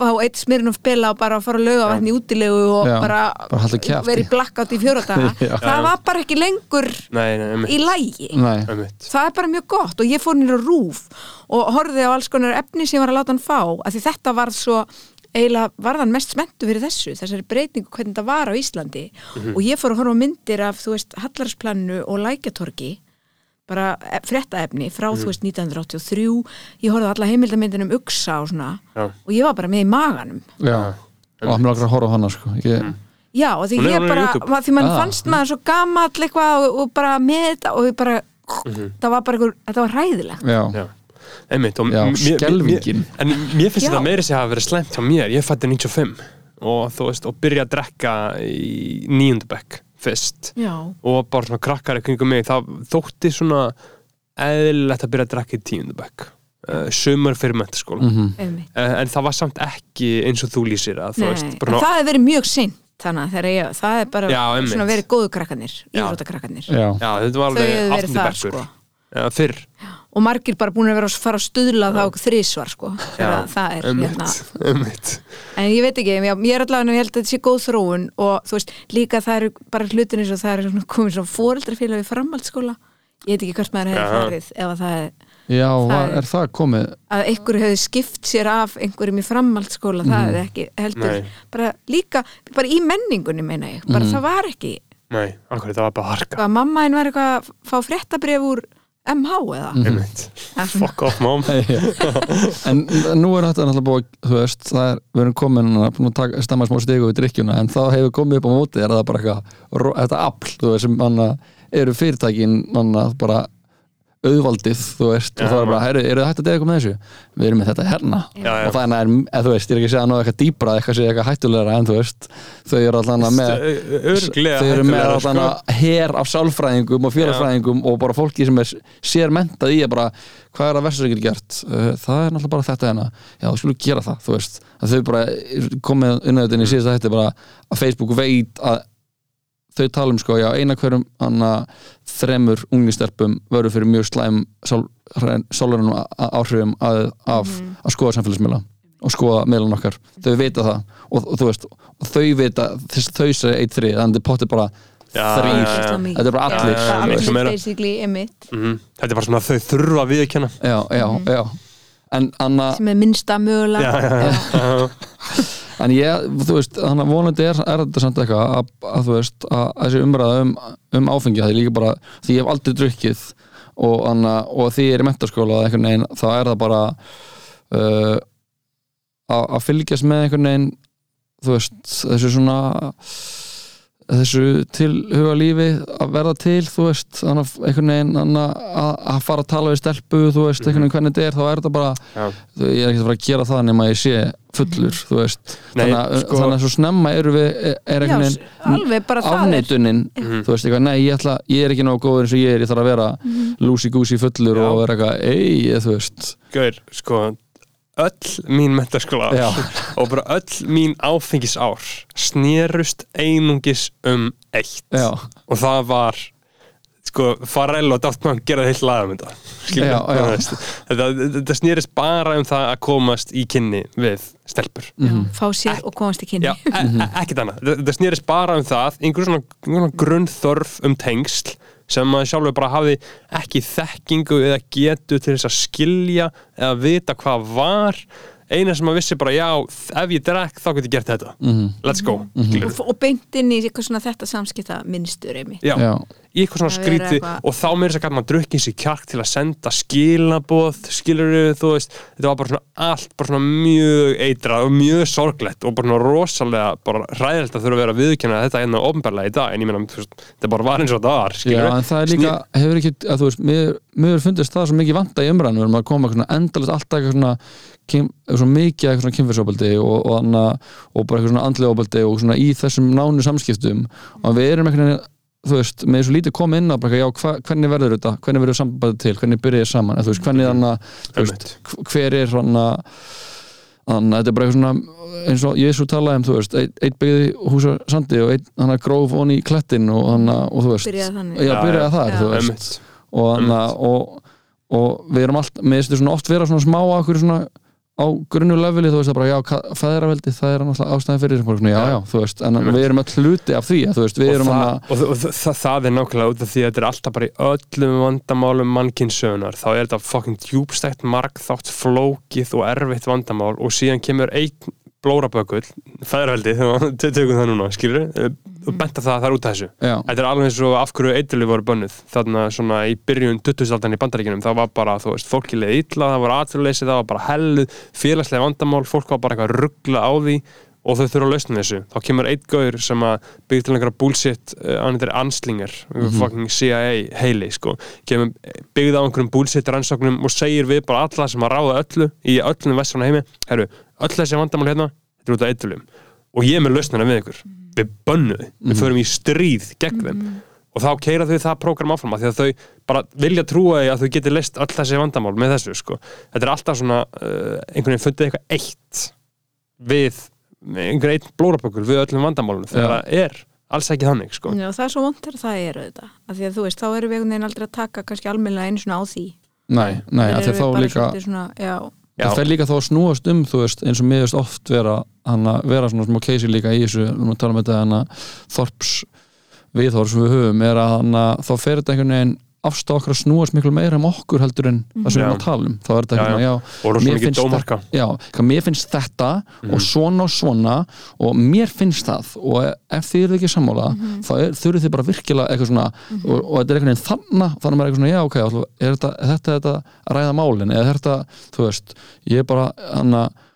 fá eitt smirn of bela og bara fara að löga vatni í útilegu og Já, bara, bara í blackout í fjóra daga. Já. það var bara ekki lengur Nei, nei, í lægi Nei, það er bara mjög gott og ég fór nýra rúf og horfði á alls konar efni sem ég var að láta hann fá af því þetta var svo eiginlega var hann mest spenntu fyrir þessu þessari breytingu hvernig þetta var á Íslandi. Og ég fór að horfa myndir af þú veist Hallarsplannu og Lækjatorgi bara e- fréttaefni frá þú veist 1983 ég horfði á alla heimildamyndin um Uxa og svona Já. og ég var bara með í maganum. Já Og hann er okkur að horfa á hana sko. Ég, Já, og því er ég á bara, YouTube. ma- því mann Ah. fannst maður svo gamall eitthvað og, og bara með þetta og ég bara, það var bara einhver, þetta var hræðilegt. Já, Já, einmitt og Já, mér- En mér finnst þetta meiri að hafa verið slæmt hjá mér. Ég fætti 95 og þú veist, og byrja að drekka í níundabekk fyrst Já. og bara svona krakkar í kringum mig það þótti svona eðlilegt að byrja að drekka í tíundabekk uh, sumar fyrir mentaskóla mhm, Einmitt. uh, en það var samt ekki eins og þú lýsir að þú veist, bara það hefur verið mjög seint þannig að ég, það er bara Já, svona verið góðu krakkanir, Já. já, já, þetta var Þau alveg hefur verið bekkur sko. uh, fyrr Og margir bara búin að vera að fara að stuðla þá þrísvar, sko. Það er, hérna. En ég veit ekki, ég, ég er allavega, ég held að þetta sé góð þróun og þú veist, líka það eru bara hlutin eins og það eru komið svona fóreldrafélag í framhaldsskóla. Ég veit ekki hvert maður hefur farið ef að það er já var, er- er það komið að einhverju hefði skipt sér af einhverjum í framhaldsskóla, það Mhm. hefði ekki heldur, Nei. bara líka bara í menningunni meina ég, bara Mhm. það var ekki nei, akkur þetta var bara harka hvað mamma einn var eitthvað að fá fréttabref úr MH eða? Svona- fuck off mom. En nú er þetta náttúrulega búið þú veist, það er, við erum komin að taka, stamma smá stigu við drikkjuna en þá hefur komið upp á móti, er það bara eitthvað þetta afl, þú veist, sem manna eru fyrirtækin, manna bara auðvaldið, þú veist Já, og það er bara, herru, eru það hægt að dega með þessu? Við erum með þetta hérna. Já, já. og þannig er, eða, þú veist, ég er ekki að segja að ná eitthvað dýbra eitthvað sé eitthvað hættulegra en þú veist þau eru allan með örglega þau eru með allan sko. her af sálfræðingum og félagsfræðingum og bara fólki sem er sér mentað í að bara hvað er að verður ekki gert það er náttúrulega bara þetta hérna. Já þú skulum gera það þú veist. Að þau bara komið inn á þetta inn í síðasta hætti bara að Facebook veit að þau tala um sko já eina hverjum anna þremur unglistelpum verður fyrir mjög slæm sálurinn áhrifum að, af að skoða samfélagsmiðla og skoða miðlan okkar, þau vita það og, og þú veist, og þau vita þess þau segja eitt þrið, þannig að þetta er bara Já, þrýr, þetta er bara allir. veist. sem er að- basically emitt Mhm. þetta er bara svona að þau þurfa að viðkjanna já, já, já. En Anna, sem er minnsta mögulega. Já, já, já. en ég, þú veist þannig að vonandi er, er þetta samt eitthvað að, að þú veist, að, að þessi umræða um, um áfengi, það er líka bara því ég hef aldrei drukkið og, anna, og því ég er í einhvern veginn, þá er það bara uh, að að fylgjast með einhvern veginn þú veist, þessu svona þessu tilhuga lífi að verða til, þú veist þannig að einhvern veginn þannig að, að fara að tala við stelpu, þú veist, einhvern veginn hvernig þetta er þá er þetta bara, Já. þú, ég er ekki að fara að gera það nema ég sé fullur, þú veist Nei, þannig, að, sko- þannig að svo snemma eru við er Já, einhvern veginn alveg bara það er afneitunin, Mhm. þú veist eitthvað, nei, ég ætla ég er ekki nógu góður eins og ég er, ég þarf að vera lúsi-gúsi fullur Já. og vera eitthvað ei, þú veist Gaur, sko öll mín mentaskóla Já. og bara öll mín áfengisár snerust einungis um eitt já, og það var sko Farrell og Daft Punk gera heilt lag um þetta Skilur, Já, já. þetta, þetta snerist bara um það að komast í kynni við stelpur Mhm. fá sér og komast í kynni e e ekkert annað. Þetta, snerist bara um það, einhver svona, einhver svona grunnþörf um tengsl sem maður sjálfur bara hafi ekki þekkingu eða getu til þess að skilja eða vita hvað var eina sem maður vissi bara, já, ef ég drekk þá get ég gert þetta. Mhm. Let's go. Mm og, og beint inn í eitthvað svona þetta samskipta minnstur einmitt Já, já, í eitthvað svona skríti eitthvað- og þá meira þess að gæta maður drukkið sér kjark til að senda skilaboð, skilur þú veist, þetta var bara svona allt bara svona mjög eitrað og mjög sorglegt og bara svona rosalega bara ræðilegt að þurfa að vera að viðkjanna þetta einna ofnbærlega í dag, en ég meina, þetta bara var eins og þetta var, já, en það er líka hefur ekki, að þú veist, mér, mér fundist það svo mikið vanta í umræðinu, að eitthvað eitthvað svo mikið eitthvað svona kynfyrsóbaldi og, og, og bara eitthvað svona andlega óbaldi og svona í þessum nánu samskiptum og við erum veginn þú veist, með svo lítið koma inn að bara, já, hva, hvernig verður þetta, hvernig verður sambandið til hvernig byrjið þið saman, veist, hvernig þannig þú veist, hver er svona þannig að þetta er bara eitthvað svona eins og Jésu talaði um, þú veist eitt, eitt byggði húsa sandi og eitt hann gróf onni í klettin og, hana, og þú veist Byrjaði þannig. já, Já, byrjaði já. þar, Já. þú veist Einmitt. og, hana, og, og við erum allt með þetta svona oft vera svona smá akkur svona á grunnu leveli, þú veist, það bara, já, fæðraveldi það er náttúrulega ástæði fyrir svona, já, já, þú veist, en við erum öll hluti af því, þú veist, og, það, hana og, og það, það er nákvæmlega út af því að þetta er alltaf bara í öllum vandamálum mannkynsögunar þá er þetta fucking djúbstækt margþátt flókið og erfitt vandamál og síðan kemur einn blórabökull fæðarveldi, þegar við tökum það núna skilur, og benta það að það er út af þessu. Já, Þetta er alveg eins og af hverju eitthvað voru bönnuð. Þarna svona í byrjun 2000-aldan í bandaríkinum það var bara, þú veist, fólki leið illa það var atvinnuleysi, það var bara helluð félagslega vandamál, fólk var bara eitthvað að ruggla á því og þau þurfa að lausna þessu. Þá kemur einn gaur sem að byggja til einhverja bullshit, uh, hann er anslinger fucking CIA heili sko, kemur byggða á einhverjum bullshit rannsóknum og segir við bara alla sem að ráða öllu í öllum vestfrána heimi, herru, öll þessi vandamál hérna, þetta er út af eitthulum og ég er með lausnina við ykkur. Við bönnu þið, við förum í stríð gegn þeim. Og þá keira þau það prógram áfram af því að þau bara vilja trúa að þau geti list öll þessi vandamál með þessu sko. þetta er alltaf svona uh, einhvern veginn fundið eitthvað eitt við einhvern einn blórabökul við öllum vandamálunum þegar það er alls ekki þannig sko. Já, það er svo vont þegar það er auðvitað af því að þú veist, þá erum við einhvern veginn aldrei að taka kannski almennilega einu svona á því nei, nei, af því eru þá líka svona, já, Já. það fer líka þá að snúast um þú veist, eins og mér veist oft vera hann að vera svona smá keisi líka í þessu að tala um þetta að þorps viðhór sem við höfum er að hann að þá fer þetta einhvern veginn afstá okkur að snúast miklu meira um okkur heldur en það sem við erum að Já. tala um. Þá er þetta hérna, já. já, mér finnst dómarka já, mér finnst þetta og svona og svona og mér finnst það og ef þið eru ekki sammála þá er, þurfið þið bara virkilega eitthvað svona og, og þetta er einhvern veginn þannig þannig að maður er eitthvað svona, já ok, ætla- er þetta, er þetta, þetta að ræða málin eða þetta, þú veist ég er bara, hann að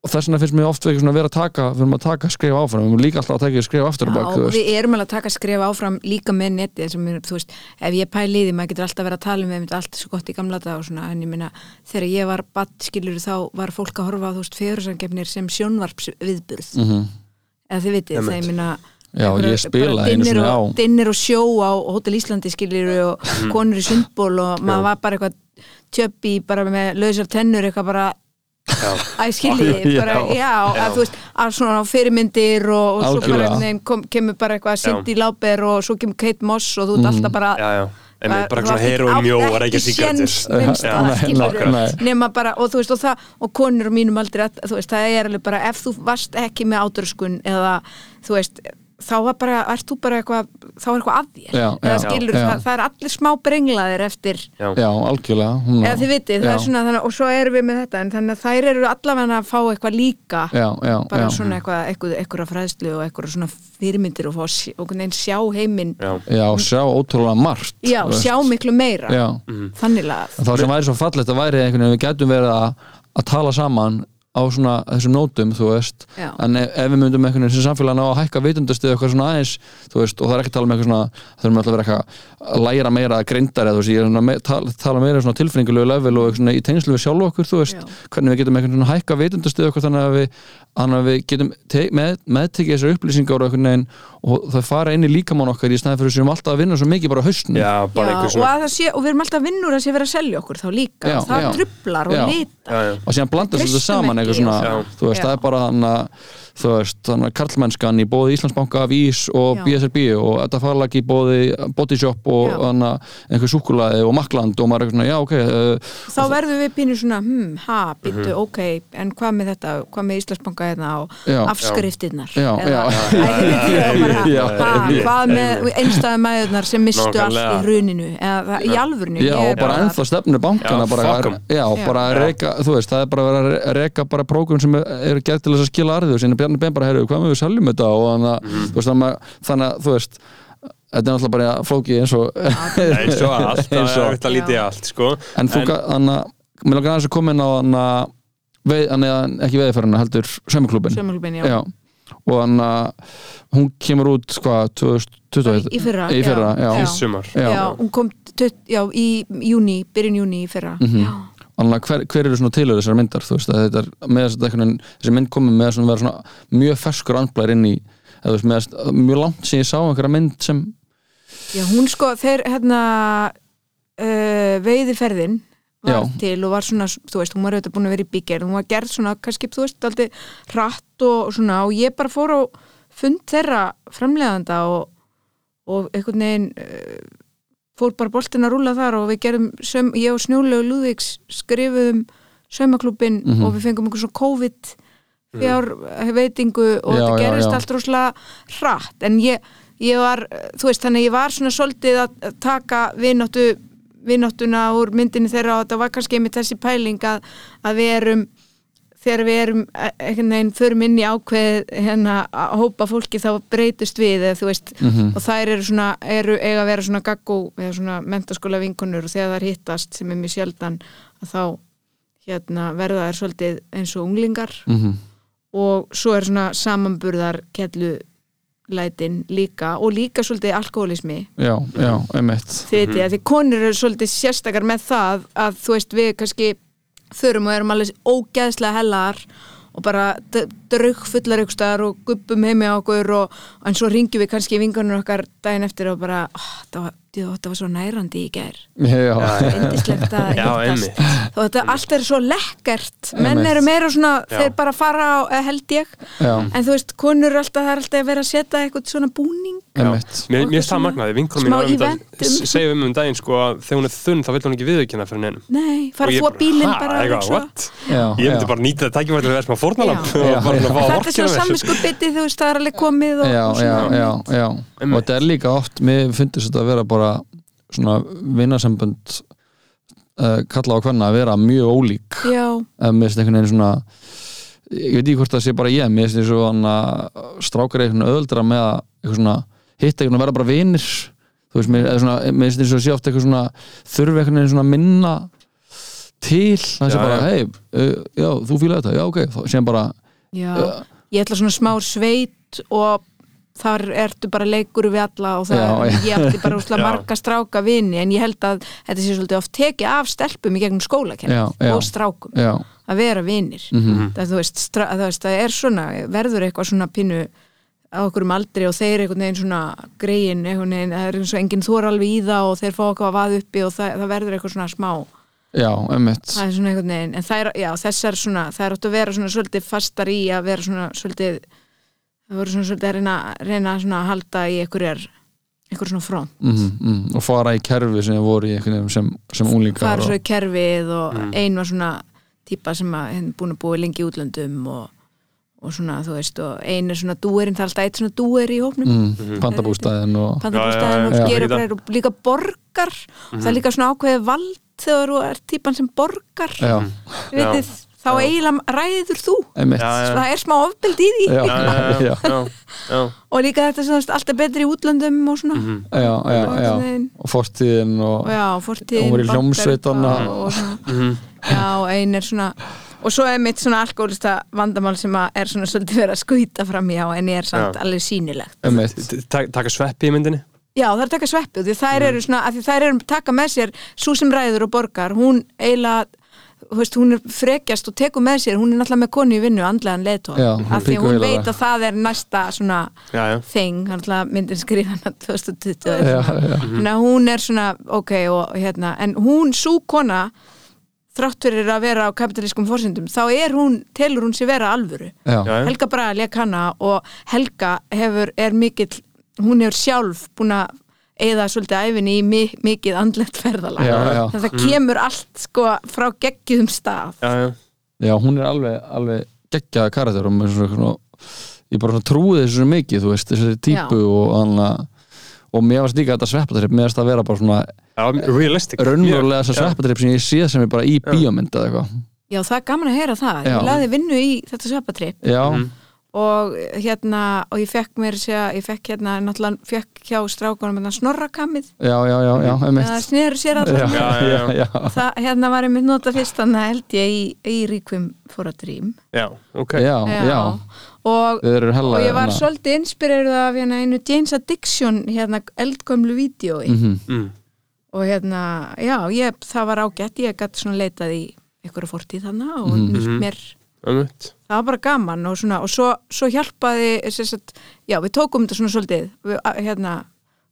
og þess vegna finnst mér oft ekki svona að vera að taka við erum að taka skrif áfram, við erum líka alltaf að taka skrif aftur já á bak, þú og veist. við erum alveg að taka skref áfram líka með netið sem, er, þú veist, ef ég pæli í því, maður getur alltaf verið að tala um við allt svo gott í gamla dag og svona, en ég minna þegar ég var badd, skilur þá var fólk að horfa á, þú veist, fegursankefnir sem sjónvarpsviðburð Mhm. eða þið vitið, það ég minna Já, ég spilaði einu sinni á og, dinnir og sjó á Hotel Íslandi skilir og Mhm. konur í sundból og maður var bara eitthvað tjöppi bara með lausar tennur eitthvað bara að skilji, Já. bara, já, Já. að þú veist að svona fyrirmyndir og, og svo bara kom, kemur bara eitthvað í láber og svo kemur Kate Moss og þú ert alltaf bara já, já, Einmitt, bara svona heroin mjó átt og reykja ekki Já, nei. nema bara, og þú veist, og það og konur á mínum aldrei, að- þú veist, það er alveg bara ef þú varst ekki með átöruskun eða, þú veist, þá var bara ert þú bara eitthvað, þá er eitthvað að þér. Já, já, skilur, já. það, það er allir smá brenglaðir eftir. Já, Já, algjörlega eða þið vitið, það Já. er svona þannig, og svo erum við með þetta en þannig að þær eru allavega að fá eitthvað líka. Já, já, bara já. svona eitthvað, eitthvað, eitthvað fræðslu og eitthvað svona fyrirmyndir og, fá, að einhvern veginn sjá heiminn. Já, Já, sjá ótrúlega margt já, veist. sjá miklu meira. Já, þannig lagað það sem væri svo fallegt að væri einhvern veginn við getum verið að, að tala saman á svona þessum nótum, þú veist Já. en ef, ef við myndum einhvern veginn sem samfélag ná að hækka vitundastið eitthvað svona aðeins þú veist, og það er ekki að tala um eitthvað svona þurfum alltaf að vera eitthvað að læra meira að greindar eða þú veist, ég er svona me, tala, tala meira svona tilfinningulegu level og eitthvað svona í tengslu við sjálf okkur, þú veist, Já. hvernig við getum einhvern veginn að hækka vitundastið okkur þannig að við, þannig að við getum með, meðtekið þessar upplýsingar og einhvern veginn og það fara inn í líkamán okkar í snæði fyrir sem alltaf að vinna svo mikið bara á haustnum já, bara Já, og, að sé, og við erum alltaf vinnur að sé vera að selja okkur þá líka, Já, það já. trublar og já, og síðan blandast þetta saman eitthvað svona, þú veist, það er bara hann að þú veist, þannig að karlmennskan í bóði Íslandsbanka af Ís og Já. BSRB og þetta farlag í bóði Bodyshop og hann að einhver súkulaði og makland og maður er eitthvað svona, já ok uh, þá verðum við pínu svona, hm, ha, býttu, Mhm. ok en hvað með þetta, hvað með Íslandsbanka hérna Eða- Já, ha, já. hvað með einstæðu maðurnar sem mistu allt í hruninu eða í alvörinu já, er og bara ennþá stefnu bankana Já, bara, reka, þú veist, það er bara að reka bara prógram sem eru gert til þess að skila arðu Bjarni Ben bara, heyrðu, hvað með við seljum þetta og þannig að, Mhm. þú veist, þannig að- þannig að, þú veist þetta er náttúrulega bara flókið eins og eins og allt, það er auðvitað lítið í allt sko. En þú, þannig að, mér langar aðeins að koma inn á þannig að, veið, þannig að ekki veiðferðina heldur sömuklubin. Sömulbin, já. Já. Og þannig að hún kemur út, hvað, 2021? í fyrra, Í fyrra, já. í sumar Já. já, hún kom tutt, já, í júni, byrjun júni í fyrra Mhm. já, Alveg, hver, hver eru svona tilhör þessar myndar veist, þetta er, með þess að þessi mynd komið með að vera svona mjög ferskur andblær inn í, eða veist, með mjög langt sem ég sá einhverja mynd sem Já, hún sko, þeir hérna uh, veiðiferðin var Já. til og var svona, þú veist, hún var auðvitað búin að vera í bígerð, hún var gerð svona, kannski, þú veist, aldrei hratt og svona og ég bara fór á fund þeirra framleiðanda og, og einhvern veginn uh, fór bara boltin að rúla þar og við gerum, söm, ég og Snjólegu Lúðvíks skrifuðum saumaklúbin Mhm. og við fengum einhver svona COVID fjár veitingu og Já, þetta já, gerist já. allt rosalega hratt en ég, ég var, þú veist, þannig ég var svona svolítið að taka vináttu vináttuna úr myndinni þeirra og þetta var kannski einmitt þessi pæling að, að við erum þegar við erum eh, einhvern veginn förum inn í ákveð hérna að hópa fólki þá breytust við eða þú veist Mhm. og þær eru svona, eru eiga að vera svona gaggó eða svona mentaskóla vinkonur og þegar þær hittast sem er mjög sjaldan að þá hérna verða þær svolítið eins og unglingar. Mm og svo er svona samanburðar kellu lætin líka og líka svolítið alkoholismi já, já, einmitt. Þið veitir að því konur eru svolítið sérstakar með það að þú veist við kannski förum og erum alveg ógeðslega hellar og bara draug fullar ykkur staðar og guppum heimi á okkur og, en svo ringjum við kannski vingunum okkar daginn eftir og bara oh, það, var, það var svo nærandi í gær. Já, indislegt að Já, hittast. og þetta allt er svo lekkert. Menn eru meira svona, Já. þeir bara fara á, eh, held ég, já, en þú veist konur eru alltaf, það er alltaf að vera að setja eitthvað svona búning. Mér, eitthvað það magnaði, vinkonum smá mín eventum. segja um um daginn sko að þegar hún er þunn þá vil hún ekki viðurkenna fyrir neinum. Nei, fara að þvó bílinn "Ha, bara og eitthvað, what? já, Ég myndi bara nýta þetta tækifæri til að vera smá fórnalamp og bara að þetta er svona mér. samvinsku bytti þú veist það er alveg komið og, já, og já, svona já, já. og þetta er líka oft mér finnst þetta að vera bara svona vinnasambönd uh, kalla á hvernig að vera mjög ólík. Mér finnst einhvern veginn svona ég veit ekki hvort það sé bara ég mér finnst eins og hann að strákar einhvern veginn öðuldra með að eitthvað svona hitta einhvern að vera bara vinir. Þú veist, mér, svona, finnst eins og sé oft eitthvað svona þurfi einhvern veginn svona að minna til, það sé bara hei, uh, já, þú fíla þetta, já ok. Þá sem bara, já. Uh, ég ætla svona smá sveit og þar ertu bara leikur við alla og það, Já, já. ég ætti bara úslega Já. marga stráka vini en ég held að þetta sé svolítið oft tekið af stelpum í gegnum skólakenn og strákum já, að vera vinir. Mhm, það, þú veist, stra, það, veist, það er svona verður eitthvað svona pínu á okkur um aldri og þeir einhvern veginn svona greiðin, einhvern veginn, það er eins og enginn þor alveg í það og þeir fá okkur að vaða uppi og það, það verður eitthvað svona smá já, emmitt það er svona einhvern veginn, en það er, já, þessar svona það er átt að vera svona svolítið fastar í að vera svona svolítið það voru svona svolítið að reyna, reyna svona að halda í einhverjar, einhver svona front mm, mm, og fara í kerfi sem voru í einhvern veginn sem, sem unglingar fara svo í kerfið og Mm. ein var svona típa sem að henni búin að búa lengi í útlöndum og, og svona, þú veist, og ein er svona dúerinn, það er alltaf eitt svona dúer í hópnum mm, pandabústæðin og pandabústæðin og já. Já. og líka borgar það er líka svona ákveðið vald þegar þú er típan sem borgar. Já, vitið, þá Já. eiginlega ræður þú. Emmitt Já, já. það er smá ofbeld í því. Já. Já, já, já, Já. já, já. og líka þetta sem þú veist, allt er betri í útlöndum og svona. Mhm. já, já, og, fortíðin og, Hún var í og svona. Mhm. Já, ein er svona og svo er mitt svona alkoholista vandamál sem að er svona svolítið verið að skauta fram í á en ég er samt Já. alveg sýnilegt. Emmitt T- ta- Taka sveppi í myndinni Já, það er að taka sveppi því þær Mm. eru svona, að því þær eru að taka með sér svo sem ræður og borgar, hún eiginlega þú veist, hún er frekjast og tekur með sér, hún er náttúrulega með konu í vinnu andlegan leiðtóð, Já, af því hún veit að það er næsta svona Já, já thing, hann náttúrulega myndin skrifa hana 2020 já, eða já, svona. þannig að hún er svona, ok og hérna, en hún, sú kona þrátt fyrir að vera á kapitalískum fórsendum, þá er hún, telur hún sér vera alvöru já. Helga Braga leik hana og Helga hefur, er mikill hún hefur sjálf búin að eða svolítið æfinni í mi mikið andlegt já. þannig að það kemur allt sko frá geggjum stað. Já, já. Já, hún er alveg, alveg geggjaða karakter og, með svona, svona, ég bara trúi þessu mikið, þú veist, þessi típu og hann og mér varst líka þetta sveppatrip, mér varst að vera bara svona Já, realistic. Raunverulega þessa Já. sveppatrip sem ég sé sem er bara í bíómynd eða eitthvað. Já, það er gaman að heyra það, Já. ég laði vinnu í þetta sveppatripp. Já, Mhm. Og hérna, og ég fekk mér segja, ég fekk hérna, náttúrulega fekk hjá strákunum hérna snorrakamið já, já, já, já, einmitt það sneru sér alltaf já, Já, já, já. það hérna var einmitt nota fyrst þannig að held ég í, í Ríkvim for a Dream Já, ok já, já, og og ég var hérna- svolítið inspireruð af hérna einu James Addiction hérna eldgömlu vídjói Mhm. mm. og hérna, já, ég, það var ágætt ég gæti svona leitað í einhverja fortíð þannig og Mhm. nýtt Mhm. mér. Það var bara gaman og svona og svo, svo hjálpaði sagt, já, við tókum þetta svona svolítið. Við hérna,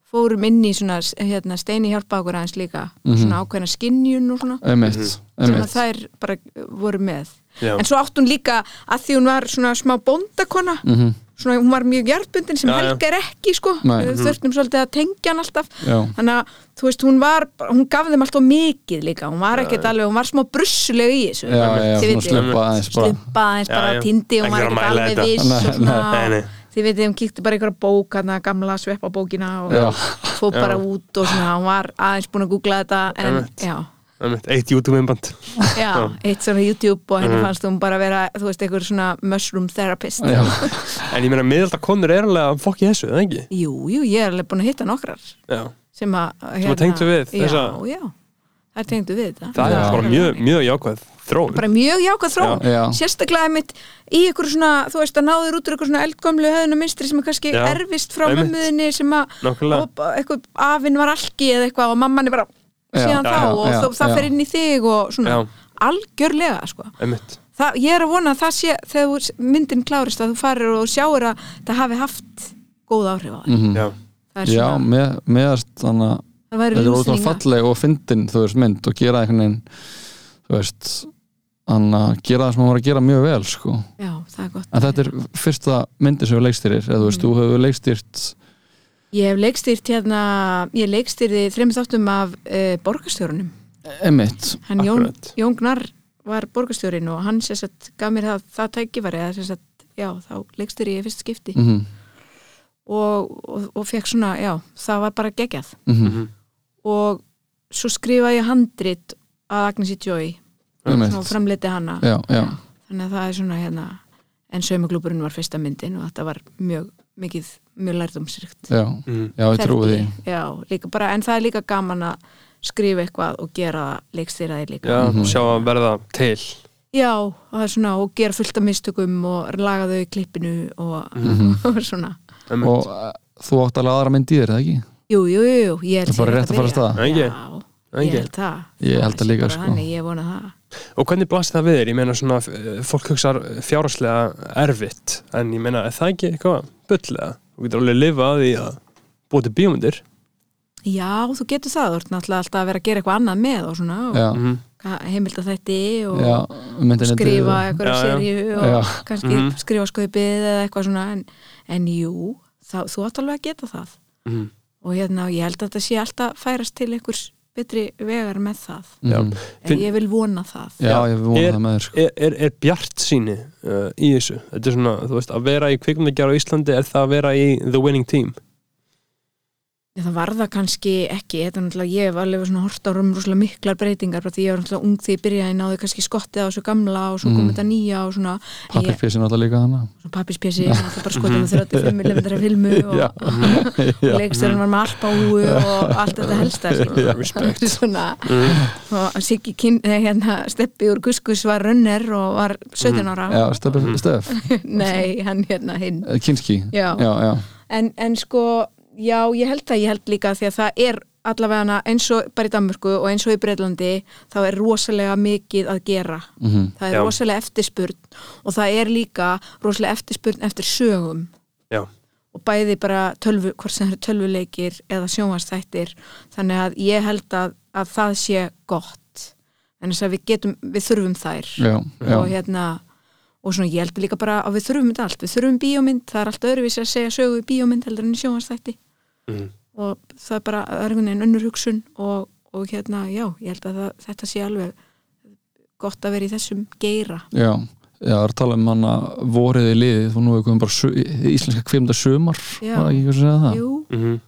fórum inn í svona hérna, steini hjálpaði okkur aðeins líka Mhm. svona ákveðna skinjun og svona. Einmitt, sem einmitt. að þær bara voru með. Já. en svo átt hún líka að því hún var svona smá bóndakona Mhm, svona hún var mjög hjartbundin sem Já, já. Helga er ekki sko. Við þurftum svolítið að tengja hann alltaf. Já, þannig að þú veist hún var hún gaf þeim alltaf mikið líka. Hún var ekkert alveg, hún var smá brussuleg í þessu. Þið vitið. slumpa aðeins bara. Tindi og vera að ekkert alveg viss og svona. Þið veitir, hún kíkti bara einhverja bók hana, gamla sveppa bókina og fóð bara út og svona, hún var aðeins búin að googla þetta en já. Eitt YouTube-innband já, eitt svona YouTube og henni Mhm. fannst hún bara vera, þú veist, einhver svona mushroom therapist En ég meina, miðalda konur er alveg að fokki þessu, eða ekki? jú, jú, ég er alveg búin að hitta nokkrar Já. sem að hérna, að tengdu við já, þessa- já, það er tengdu við þetta Það Já. er bara mjög, mjög jákvæð þróun bara mjög jákvæð þróun Já. sérstaklega mitt í ykkur svona þú veist að náður út úr ykkur svona eldgömlu höfðuna minstri sem er kannski Já. erfist frá mömmuðinni sem að Nákvæmlega síðan Já, þá já, og það fer inn í þig og svona Já. algjörlega sko. Það, ég er að vona að það sé þegar myndin klárist að þú farir og sjáur að það hafi haft góð áhrif á mhm. Já, það er já með, meðast þannig að þetta er ótrúlega falleg og fyndin þú veist mynd og gera einhvern veginn þú veist þannig að gera það sem hann var að gera mjög vel sko. já, það er gott. En þetta er fyrsta myndi sem við leikstýrir eða þú veist, þú hefur leikstýrt ég hef leikstýrt hérna ég leikstýrði þreim þáttum af uh, borgarstjórunum emitt hann Jón, Akkurat. Jón Gnar var borgarstjórin og hann sérst að gaf mér það, það tækifæri að sérst að já, þá leikstýri ég í fyrst skipti. Mm -hmm. og, og, og fekk svona, já, það var bara geggjað. Mhm. og svo skrifa ég handrit að Agnesi Joy og framleiti hana. Já, já, þannig að það er svona hérna en saumaglúburinn var fyrsta myndin og þetta var mjög mikið, mjög lærdomsrikt já, Mhm. já, ég trúi því já, líka bara, en það er líka gaman að skrifa eitthvað og gera leikstýraði líka Já, Mhm. sjá að verða til Já, og það er svona og gera fullt af mistökum og laga þau í klippinu og, Mhm. og svona og uh, þú átt alveg aðra mynd í þér, eða ekki? Jú, jú, jú, jú, ég held Það er að. Ekki? Já, ég Ekki? held það Ég held það líka, sko. Þannig, ég vona það Og hvernig blasti það við þér? Ég meina svona, eh, fólk hugsa fjárhagslega erfitt En ég meina, er það ekki eitthvað bullega? Þú getur alveg lifað í að búið til bíómyndir Já, þú getur það, þú ert náttúrulega alltaf að vera að gera eitthvað annað með og svona og Mhm. heimild að þætti og já, myndin skrifa eitthvað já. serju og Já. kannski Mhm. skrifa skaupið eða eitthvað svona en, en jú, þá, þú átt alveg að geta það Mhm. og hérna, ég held að þetta sé alltaf færast til einhvers betri vegar með það Já. Mhm. en Finn- ég vil vona það Já, ég vona Er- það með þér sko. Er, er, er bjart síni uh, í þessu? Þetta er svona, þú veist, að vera í kvikmyndagjara á Íslandi er það að vera í the winning team Já, það var það kannski ekki, þetta er náttúrulega, ég hef alveg svona hort á rum rosalega miklar breytingar bara því ég var náttúrulega ung því ég byrjaði náði kannski skottið á þessu gamla og svo kom Mm. þetta nýja og svona, Pappirfissin alltaf líka hana svo pappispjessi, náttúrulega bara skottið með 35 mm filmu og Já. leiksturinn var með alpáu og allt þetta svona, mm. og Siggi kyn, eh, hérna, steppi úr Guskus var runner og var 17 ára. Já, stöf, stöf, nei, hann hérna hinn. Kinski. Já, já, en, en sko, já, ég held það ég held líka því að það er allavega eins og bara í Danmörku og eins og í Breitlandi þá er rosalega mikið að gera. Mhm, það er Já. rosalega eftirspurn og það er líka rosalega eftirspurn eftir sögum. Já. og bæði bara tölvu, hvort sem það eru tölvuleikir eða sjónvastættir þannig að ég held að, að það sé gott. En þess að við getum, við þurfum þær. Já, já, og hérna og svona ég held líka bara að við þurfum þetta allt. Við þurfum bíómynd, það er allt öðruvísi að segja sögu í bíómynd heldur en í sjónvastætti Mm. og það er bara er einhvern veginn önnur hugsun og, og hérna, já, ég held að það, þetta sé alveg gott að vera í þessum geira. Já Já, það er að tala um hana vorið í liðið og nú er komið bara íslenska kvimda sumar Já. var ekki eitthvað að segja það? Jú, Mm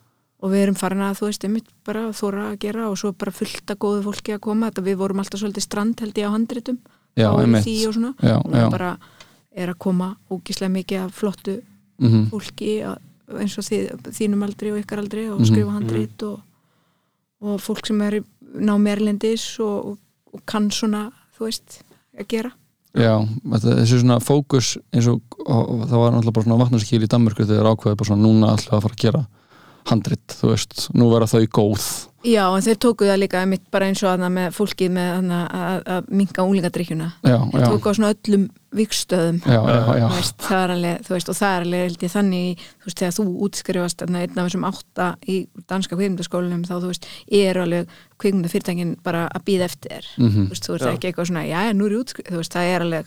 og við erum farin að þú veist, einmitt bara þóra að gera og svo bara fullt að góðu fólki að koma. Þetta við vorum alltaf svolítið strand held ég á handritum. Já, einmitt. Því og svona. Já, og já, bara er að koma ógislega mikið af flottu mhm, fólki að- eins og þið, þínum aldri og ykkar aldri og Mhm. skrifa handrit og, og fólk sem er í námi erlendis og, og, og kann svona, þú veist, að gera. Já þessi svona fókus eins og, það var náttúrulega bara svona vatnarskýl í Danmörku þegar ákveði bara svona núna alltaf að fara að gera handrit, þú veist, nú vera þau góð Já, en þeir tóku það líka mitt bara eins og að með fólkið með að, að minka úlingadrykkjuna já, þeir já, tóku á svona öllum vikstöðum já, já, já. Þú veist, það er alveg, þú veist, og það er alveg held ég, þannig, þú veist, þegar þú útskrifast þarna, einn af þessum átta í danska kvikmyndaskólanum þá, þú veist, er alveg kvikmyndafyrirtækin bara að býða eftir þér Mhm. þú veist, þú veist Já. ekki eitthvað svona, já, nú er ég útskrifast þú veist, það er alveg,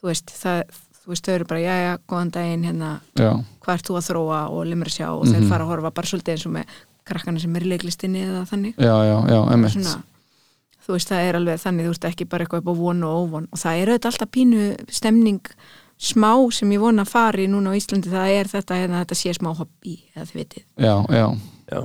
þú veist, það þú veist, þau eru bara, já, já, góðan daginn hérna, já, hvað ert þú að þróa og limra sjá og Mhm. þeir fara að horfa bara svolítið eins og með krakkana sem er í leiklistinni eða þannig. Já, já, já, emitt svona, þú veist, það er alveg þannig þú veist, ekki bara eitthvað upp á von og óvon. Og það er auðvitað alltaf pínu stemning smá sem ég vona að fari núna á Íslandi, það er þetta, hérna, þetta sé smá hobby, eða þið vitið. Já, já, Já,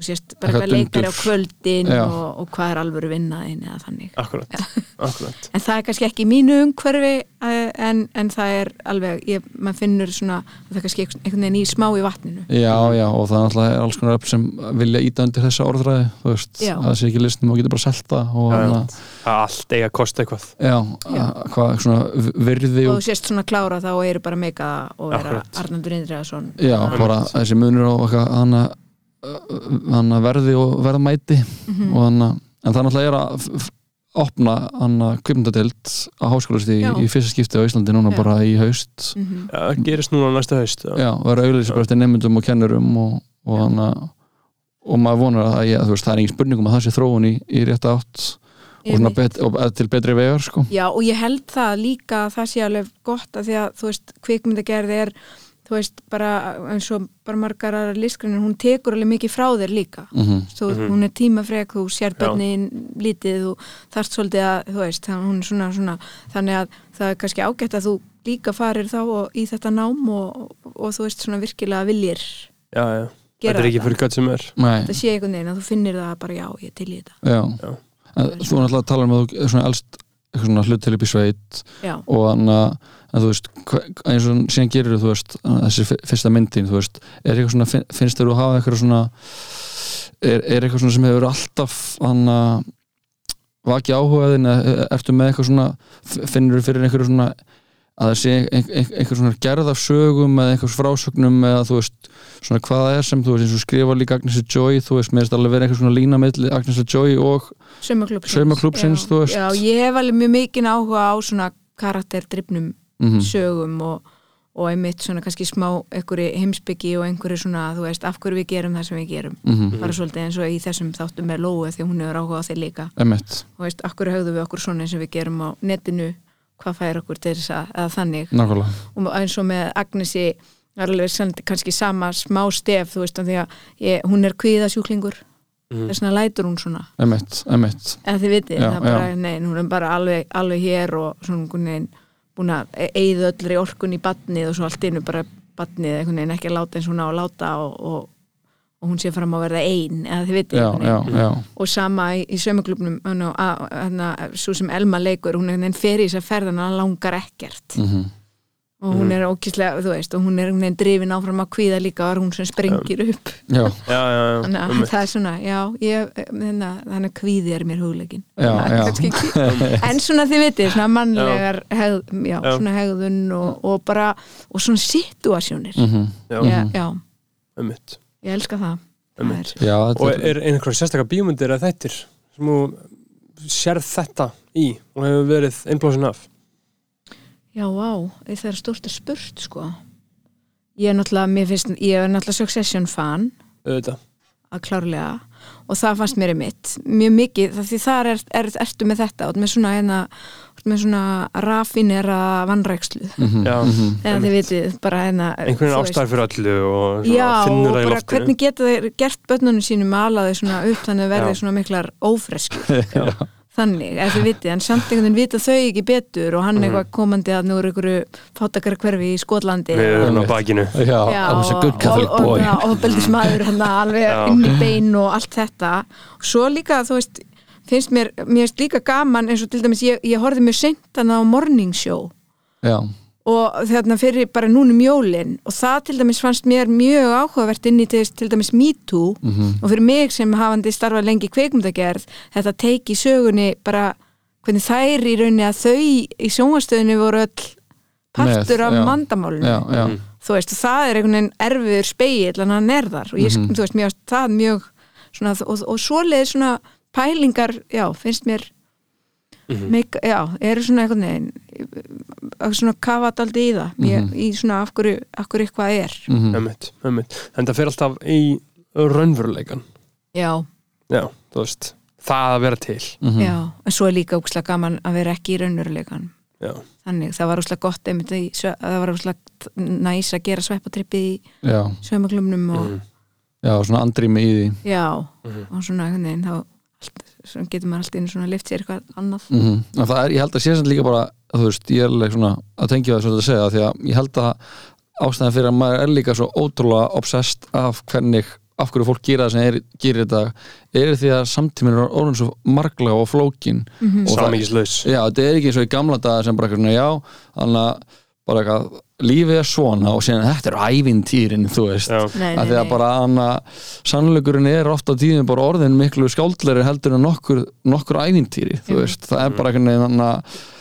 þú sést bara Eitthvað eitthvað leikari á kvöldin og, og hvað er alvöru vinnaðin eða þannig. Akkurat, akkurat. En það er kannski ekki í mínu umhverfi eh, en, en það er alveg ég, maður finnur svona, það er kannski einhvern veginn í smá í vatninu. Já, já og það er alls konar öll sem vilja íta undir þessa orðræði þú veist, Já. að það sé ekki listum og getur bara selta og hana, Allt eiga að kosta eitthvað. Já, Já. að- hvað svona virði og og þú sést svona klára þá eru bara meika og vera Akkurat. Arnaldur Indriðarsson já, bara þessi munur á eitthvað, hana, hana verði og verðmæti Mhm. og hana, en það náttúrulega er að opna kvipmyndadild á háskólasti Já. í fyrsta skipti á Íslandi núna Já. bara í haust Mhm. Já, það gerist núna næsta haust já. já, og vera auðvitað nefndum og kennurum og, og hana og maður vonar að ég, þú veist, það er engin spurningum að það sé þróun í, í rétt átt og, bet, og til betri vegar sko. Já, og ég held það líka að það sé alveg gott að því að, þú veist, kvikmyndagerð er, þú veist, bara eins og bara margar aðra listgrinir, hún tekur alveg mikið frá þér líka. mm Þú, Mhm. Hún er tímafrek, þú sér bönnin lítið, þú þarft svolítið að, þú veist, hún er svona, svona, þannig að það er kannski ágætt að þú líka farir þá og, í þetta nám og, og, og þú veist, svona virkilega viljir Já, já, gera þetta er ekki fyrir hvað sem er Nei, Það sé einhvern veginn að þú finnir það bara, já, ég til í þetta. já. Já. Þú er náttúrulega að tala um að þú er svona elst eitthvað svona hlut til upp í sveit Já, og þannig að en þú veist, eins og síðan gerir þú veist, þessi fyrsta myndin þú veist, er eitthvað svona, fin- finnst þér þú hafa eitthvað svona er, er eitthvað svona sem hefur alltaf hann að vaki áhugaðin ertu með eitthvað svona finnur þú fyrir einhverju svona að það sé ein, ein, einhver svona gerð af sögum eða einhvers frásögnum eða þú veist svona hvað það er sem þú veist eins og skrifa líka Agnesi Joy þú veist, mér finnst alveg verið einhver svona lína milli Agnesi Joy og saumaklúpsins. Þú veist. Já, ég hef alveg mjög mikinn áhuga á svona karakterdrifnum mm sögum og, og einmitt svona kannski smá einhverju heimsbyggi og einhverju svona, þú veist, af hverju við gerum það sem við gerum. -hmm. Bara svolítið eins og í þessum þáttum með Lóu því hún hefur áhuga á þeir líka. emitt, Þú veist, af hverju höfðum við okkur svona eins og við gerum á netinu, hvað fær okkur til þess að, eða þannig. nákvæmlega Og eins og með Agnesi, er alveg samt- kannski sama smá stef, þú veist, af því að ég, hún er kvíðasjúklingur, Mhm. þess vegna lætur hún svona. emitt, emitt eða þið vitið, Já, það er bara, já. nei, hún er bara alveg, alveg hér og svona einhvern veginn búin að eigða öllri orkun í badnið og svo allt innu bara einhvern veginn ekki að láta eins og hún á að láta og, og, og hún sé fram að verða ein eða þið já, og sama í, í sömuklubnum svo sem Elma leikur hún fer í þess að ferðan hann langar ekkert. Mm og hún er ókíslega, þú veist og hún er einhvern veginn drifin áfram að kvíða líka og er hún sem sprengir upp. Já, Já, já, já, þannig að það er svona, já, ég, hérna, þannig að kvíði er mér já. en svona þið vitið, svona mannlegar hegð, já, Já. svona hegðun og, og bara, og svona situasjónir. Mm Já, já, já, einmitt, ég elska það. Það er, já Og þetta er einhverja sérstakar bíómyndir eða þættir sem þú sérð þetta í og hefur verið innblóðsinn af? Já, vá. Það er stórt að spurt, sko. Ég er náttúrulega, mér finnst ég er náttúrulega Succession fan. Auðvitað. Að klárlega. Og það fannst mér mitt mjög mikið, því þar er, er, ertu með þetta og með svona, hérna, ertu með svona rafinera vannrækslu Mhm, Já. mhm. eða þið vitið, bara hérna einhvern veginn ástæður fyrir öllu og Já, finnur og það í bara loftinu hvernig geta þeir gert börnunum sínum að ala þau svona upp þannig að verði Já. svona miklar ófreskur þannig, ef þið vitið, en samt einhvern veginn vita þau ekki betur og hann Mhm. eitthvað komandi að nú er einhverju fátakar hverfi í Skotlandi við erum á bakinu já, Catholic og, boy og, og beldismæður hann alveg Já. inn í bein og allt þetta og svo líka, þú veist finnst mér, mér finnst líka gaman eins og til dæmis ég, ég horfði mjög seint hann á morning show. Já, og þarna fyrir bara núnum jólin. Og það til dæmis fannst mér mjög áhugavert inn í til, til dæmis Me Too. Mhm, og fyrir mig sem hafandi starfað lengi í kveikmyndagerð þetta teiki sögunni bara hvernig þær í rauninni að þau í sjónvastöðinu voru öll partur Með, af já. mandamálinu já, já. Mhm. þú veist, og það er einhvern veginn erfiður speill en hann er þar. Og ég, Mhm. þú veist, mér varst það mjög svona, og, og svoleið svona pælingar, já, finnst mér Mhm. meik, já, eru svona veginn eh, svona kafa daldi í það ég, Mhm. í svona af hverju, af hverju eitthvað er Mhm. Einmitt, einmitt. en það fer alltaf í raunveruleikan já, já, þú veist það að vera til Mhm. já, en svo er líka úkslega gaman að vera ekki í raunveruleikan já, þannig, það var úkslega gott einmitt í, það var úkslega næs að gera sveppatrippi í Já, sveimaklumnum og Mhm. já, svona andrými í því já, Mhm. og svona veginn þá svona getur maður alltaf inn svona lift sér eitthvað annað. Mm en það er, ég held að sé sem líka bara þú veist, ég er svona að tengja það svona að segja því að ég held að ástæðan fyrir að maður er líka svo ótrúlega obsessed af hvernig af hverju fólk gera það sem er, gerir þetta er því að samtíminn er orðin svo marglega og flókin. Mhm. og það, samíkislaus já, þetta er ekki eins og í gamla daga sem bara eitthvað svona, já, þannig að bara eitthvað, lífið er svona og síðan þetta eru ævintýrin, þú veist. Að nei, því að bara hana, sannleikurinn er ofta tíðin bara orðin miklu skáldleri heldur en nokkur, nokkur ævintýri, þú veist, það er bara einhvern veginn hana,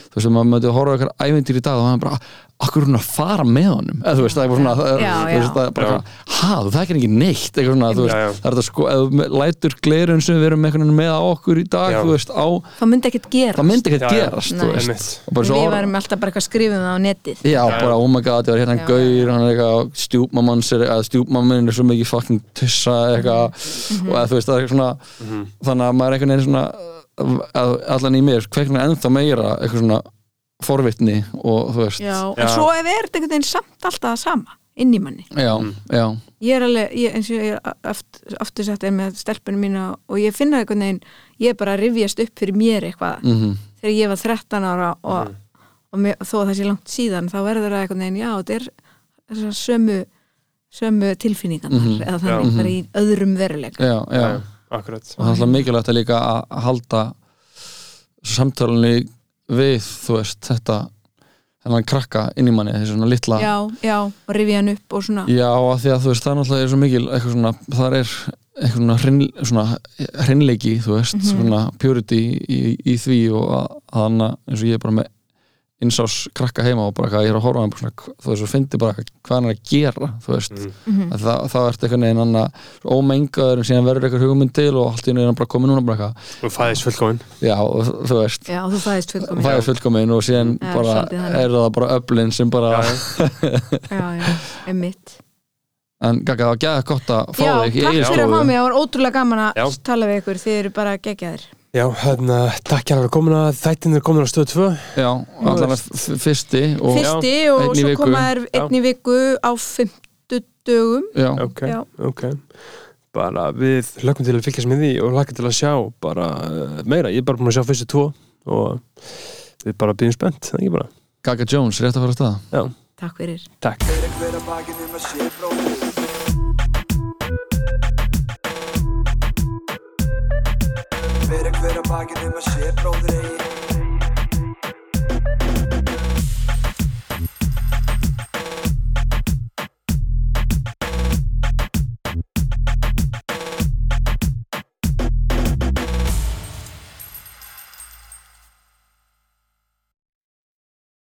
þú veist, maður mötti að horfa á eitthvað ævintýri í dag og það er bara, akkur hún að fara með honum, eða þú veist, það er bara svona það Já, þú veist, já. það er bara, Já. ha, þú þekkir ekki neitt eitthvað svona, veist, Já, já. það er þetta sko ef þú lætur glerun sem við erum með á okkur í dag, Já. þú veist, á það myndi ekkert gera það myndi ekkert Já, já. gerast, og við varum alltaf bara um það á netið Já, bara oh my god, það var hérna Já, gaur hann er eitthvað, stjúpmamans að stjúpmammin er svo mikið fucking tussa eitthvað, Mhm. og að þú veist, það er eitthvað svona þannig að maður er einhvern veginn svona að, allan í mér, kveikna ennþá meira eitthvað svona forvitni og þú veist, já, Já. en svo er verið einhvern veginn samt alltaf það sama inn í manni. Já, já, ég er alveg, ég, eins og ég er aft, aftur sagt er með stelpunum mína og ég finna einhvern veginn, ég er bara að rifjast upp fyrir mér eitthvað. Mhm, þegar ég var 13 ára og, og mér, þó að það sé langt síðan þá verður það einhvern veginn, já, þetta er þessar sömu, sömu tilfinningarnar Mhm. eða þannig Já. bara í öðrum veruleika. Já, já. Já, akkurat. Og það er alltaf mikilvægt að líka að að halda samtalunni við, þú veist, þetta þennan krakka inn í manni, þessi svona litla já, já, og rifja hann upp og svona Já, af því að þú veist, það er náttúrulega svo mikil eitthvað svona, það er eitthvað svona, hreinleiki, þú veist, Mhm. svona purity í, í því og að, hana, eins og ég er bara með insás krakka heima og bara ég er að horfa á hann bara svona, þú veist, og fyndi bara hvað hann er að gera, þú veist, Mm. Mhm. að það, það ert eitthvað neginn hann ómengaður en síðan verður eitthvað hugmynd til og allt í einu er hann bara komið núna bara eitthvað, og fæðis fullkominn. Já, og þú veist. Já, þú fæðist fullkomin það er fullkomin og síðan Já, bara er það bara öflin sem bara, Já, já, já, einmitt. En Gagga, það var gæða gott að fá já, þig í takk fyrir að fá mig, það var ótrúlega gaman að Já. tala við ykkur, þið eru bara geggjaðir já hérna, takk hérna fyrir komin að þættin er komin á stöð 2 Já, f- fyrsti og, fyrsti Já, og einn í svo viku. koma þær einn í viku á fimmtudögum. Já, ok, Já. ok. Bara við hlökkum til að fylgjast með því og hlökkum til að sjá bara uh, meira, ég er bara búin að sjá fyrstu tvo og við bara byrjum spennt, það er ekki bara? Gaga Jones, rétt að fara að staða takk fyrir. Takk Fyrir hver að bakinu með sé bróðir Fyrir hver að sé bróðir eigi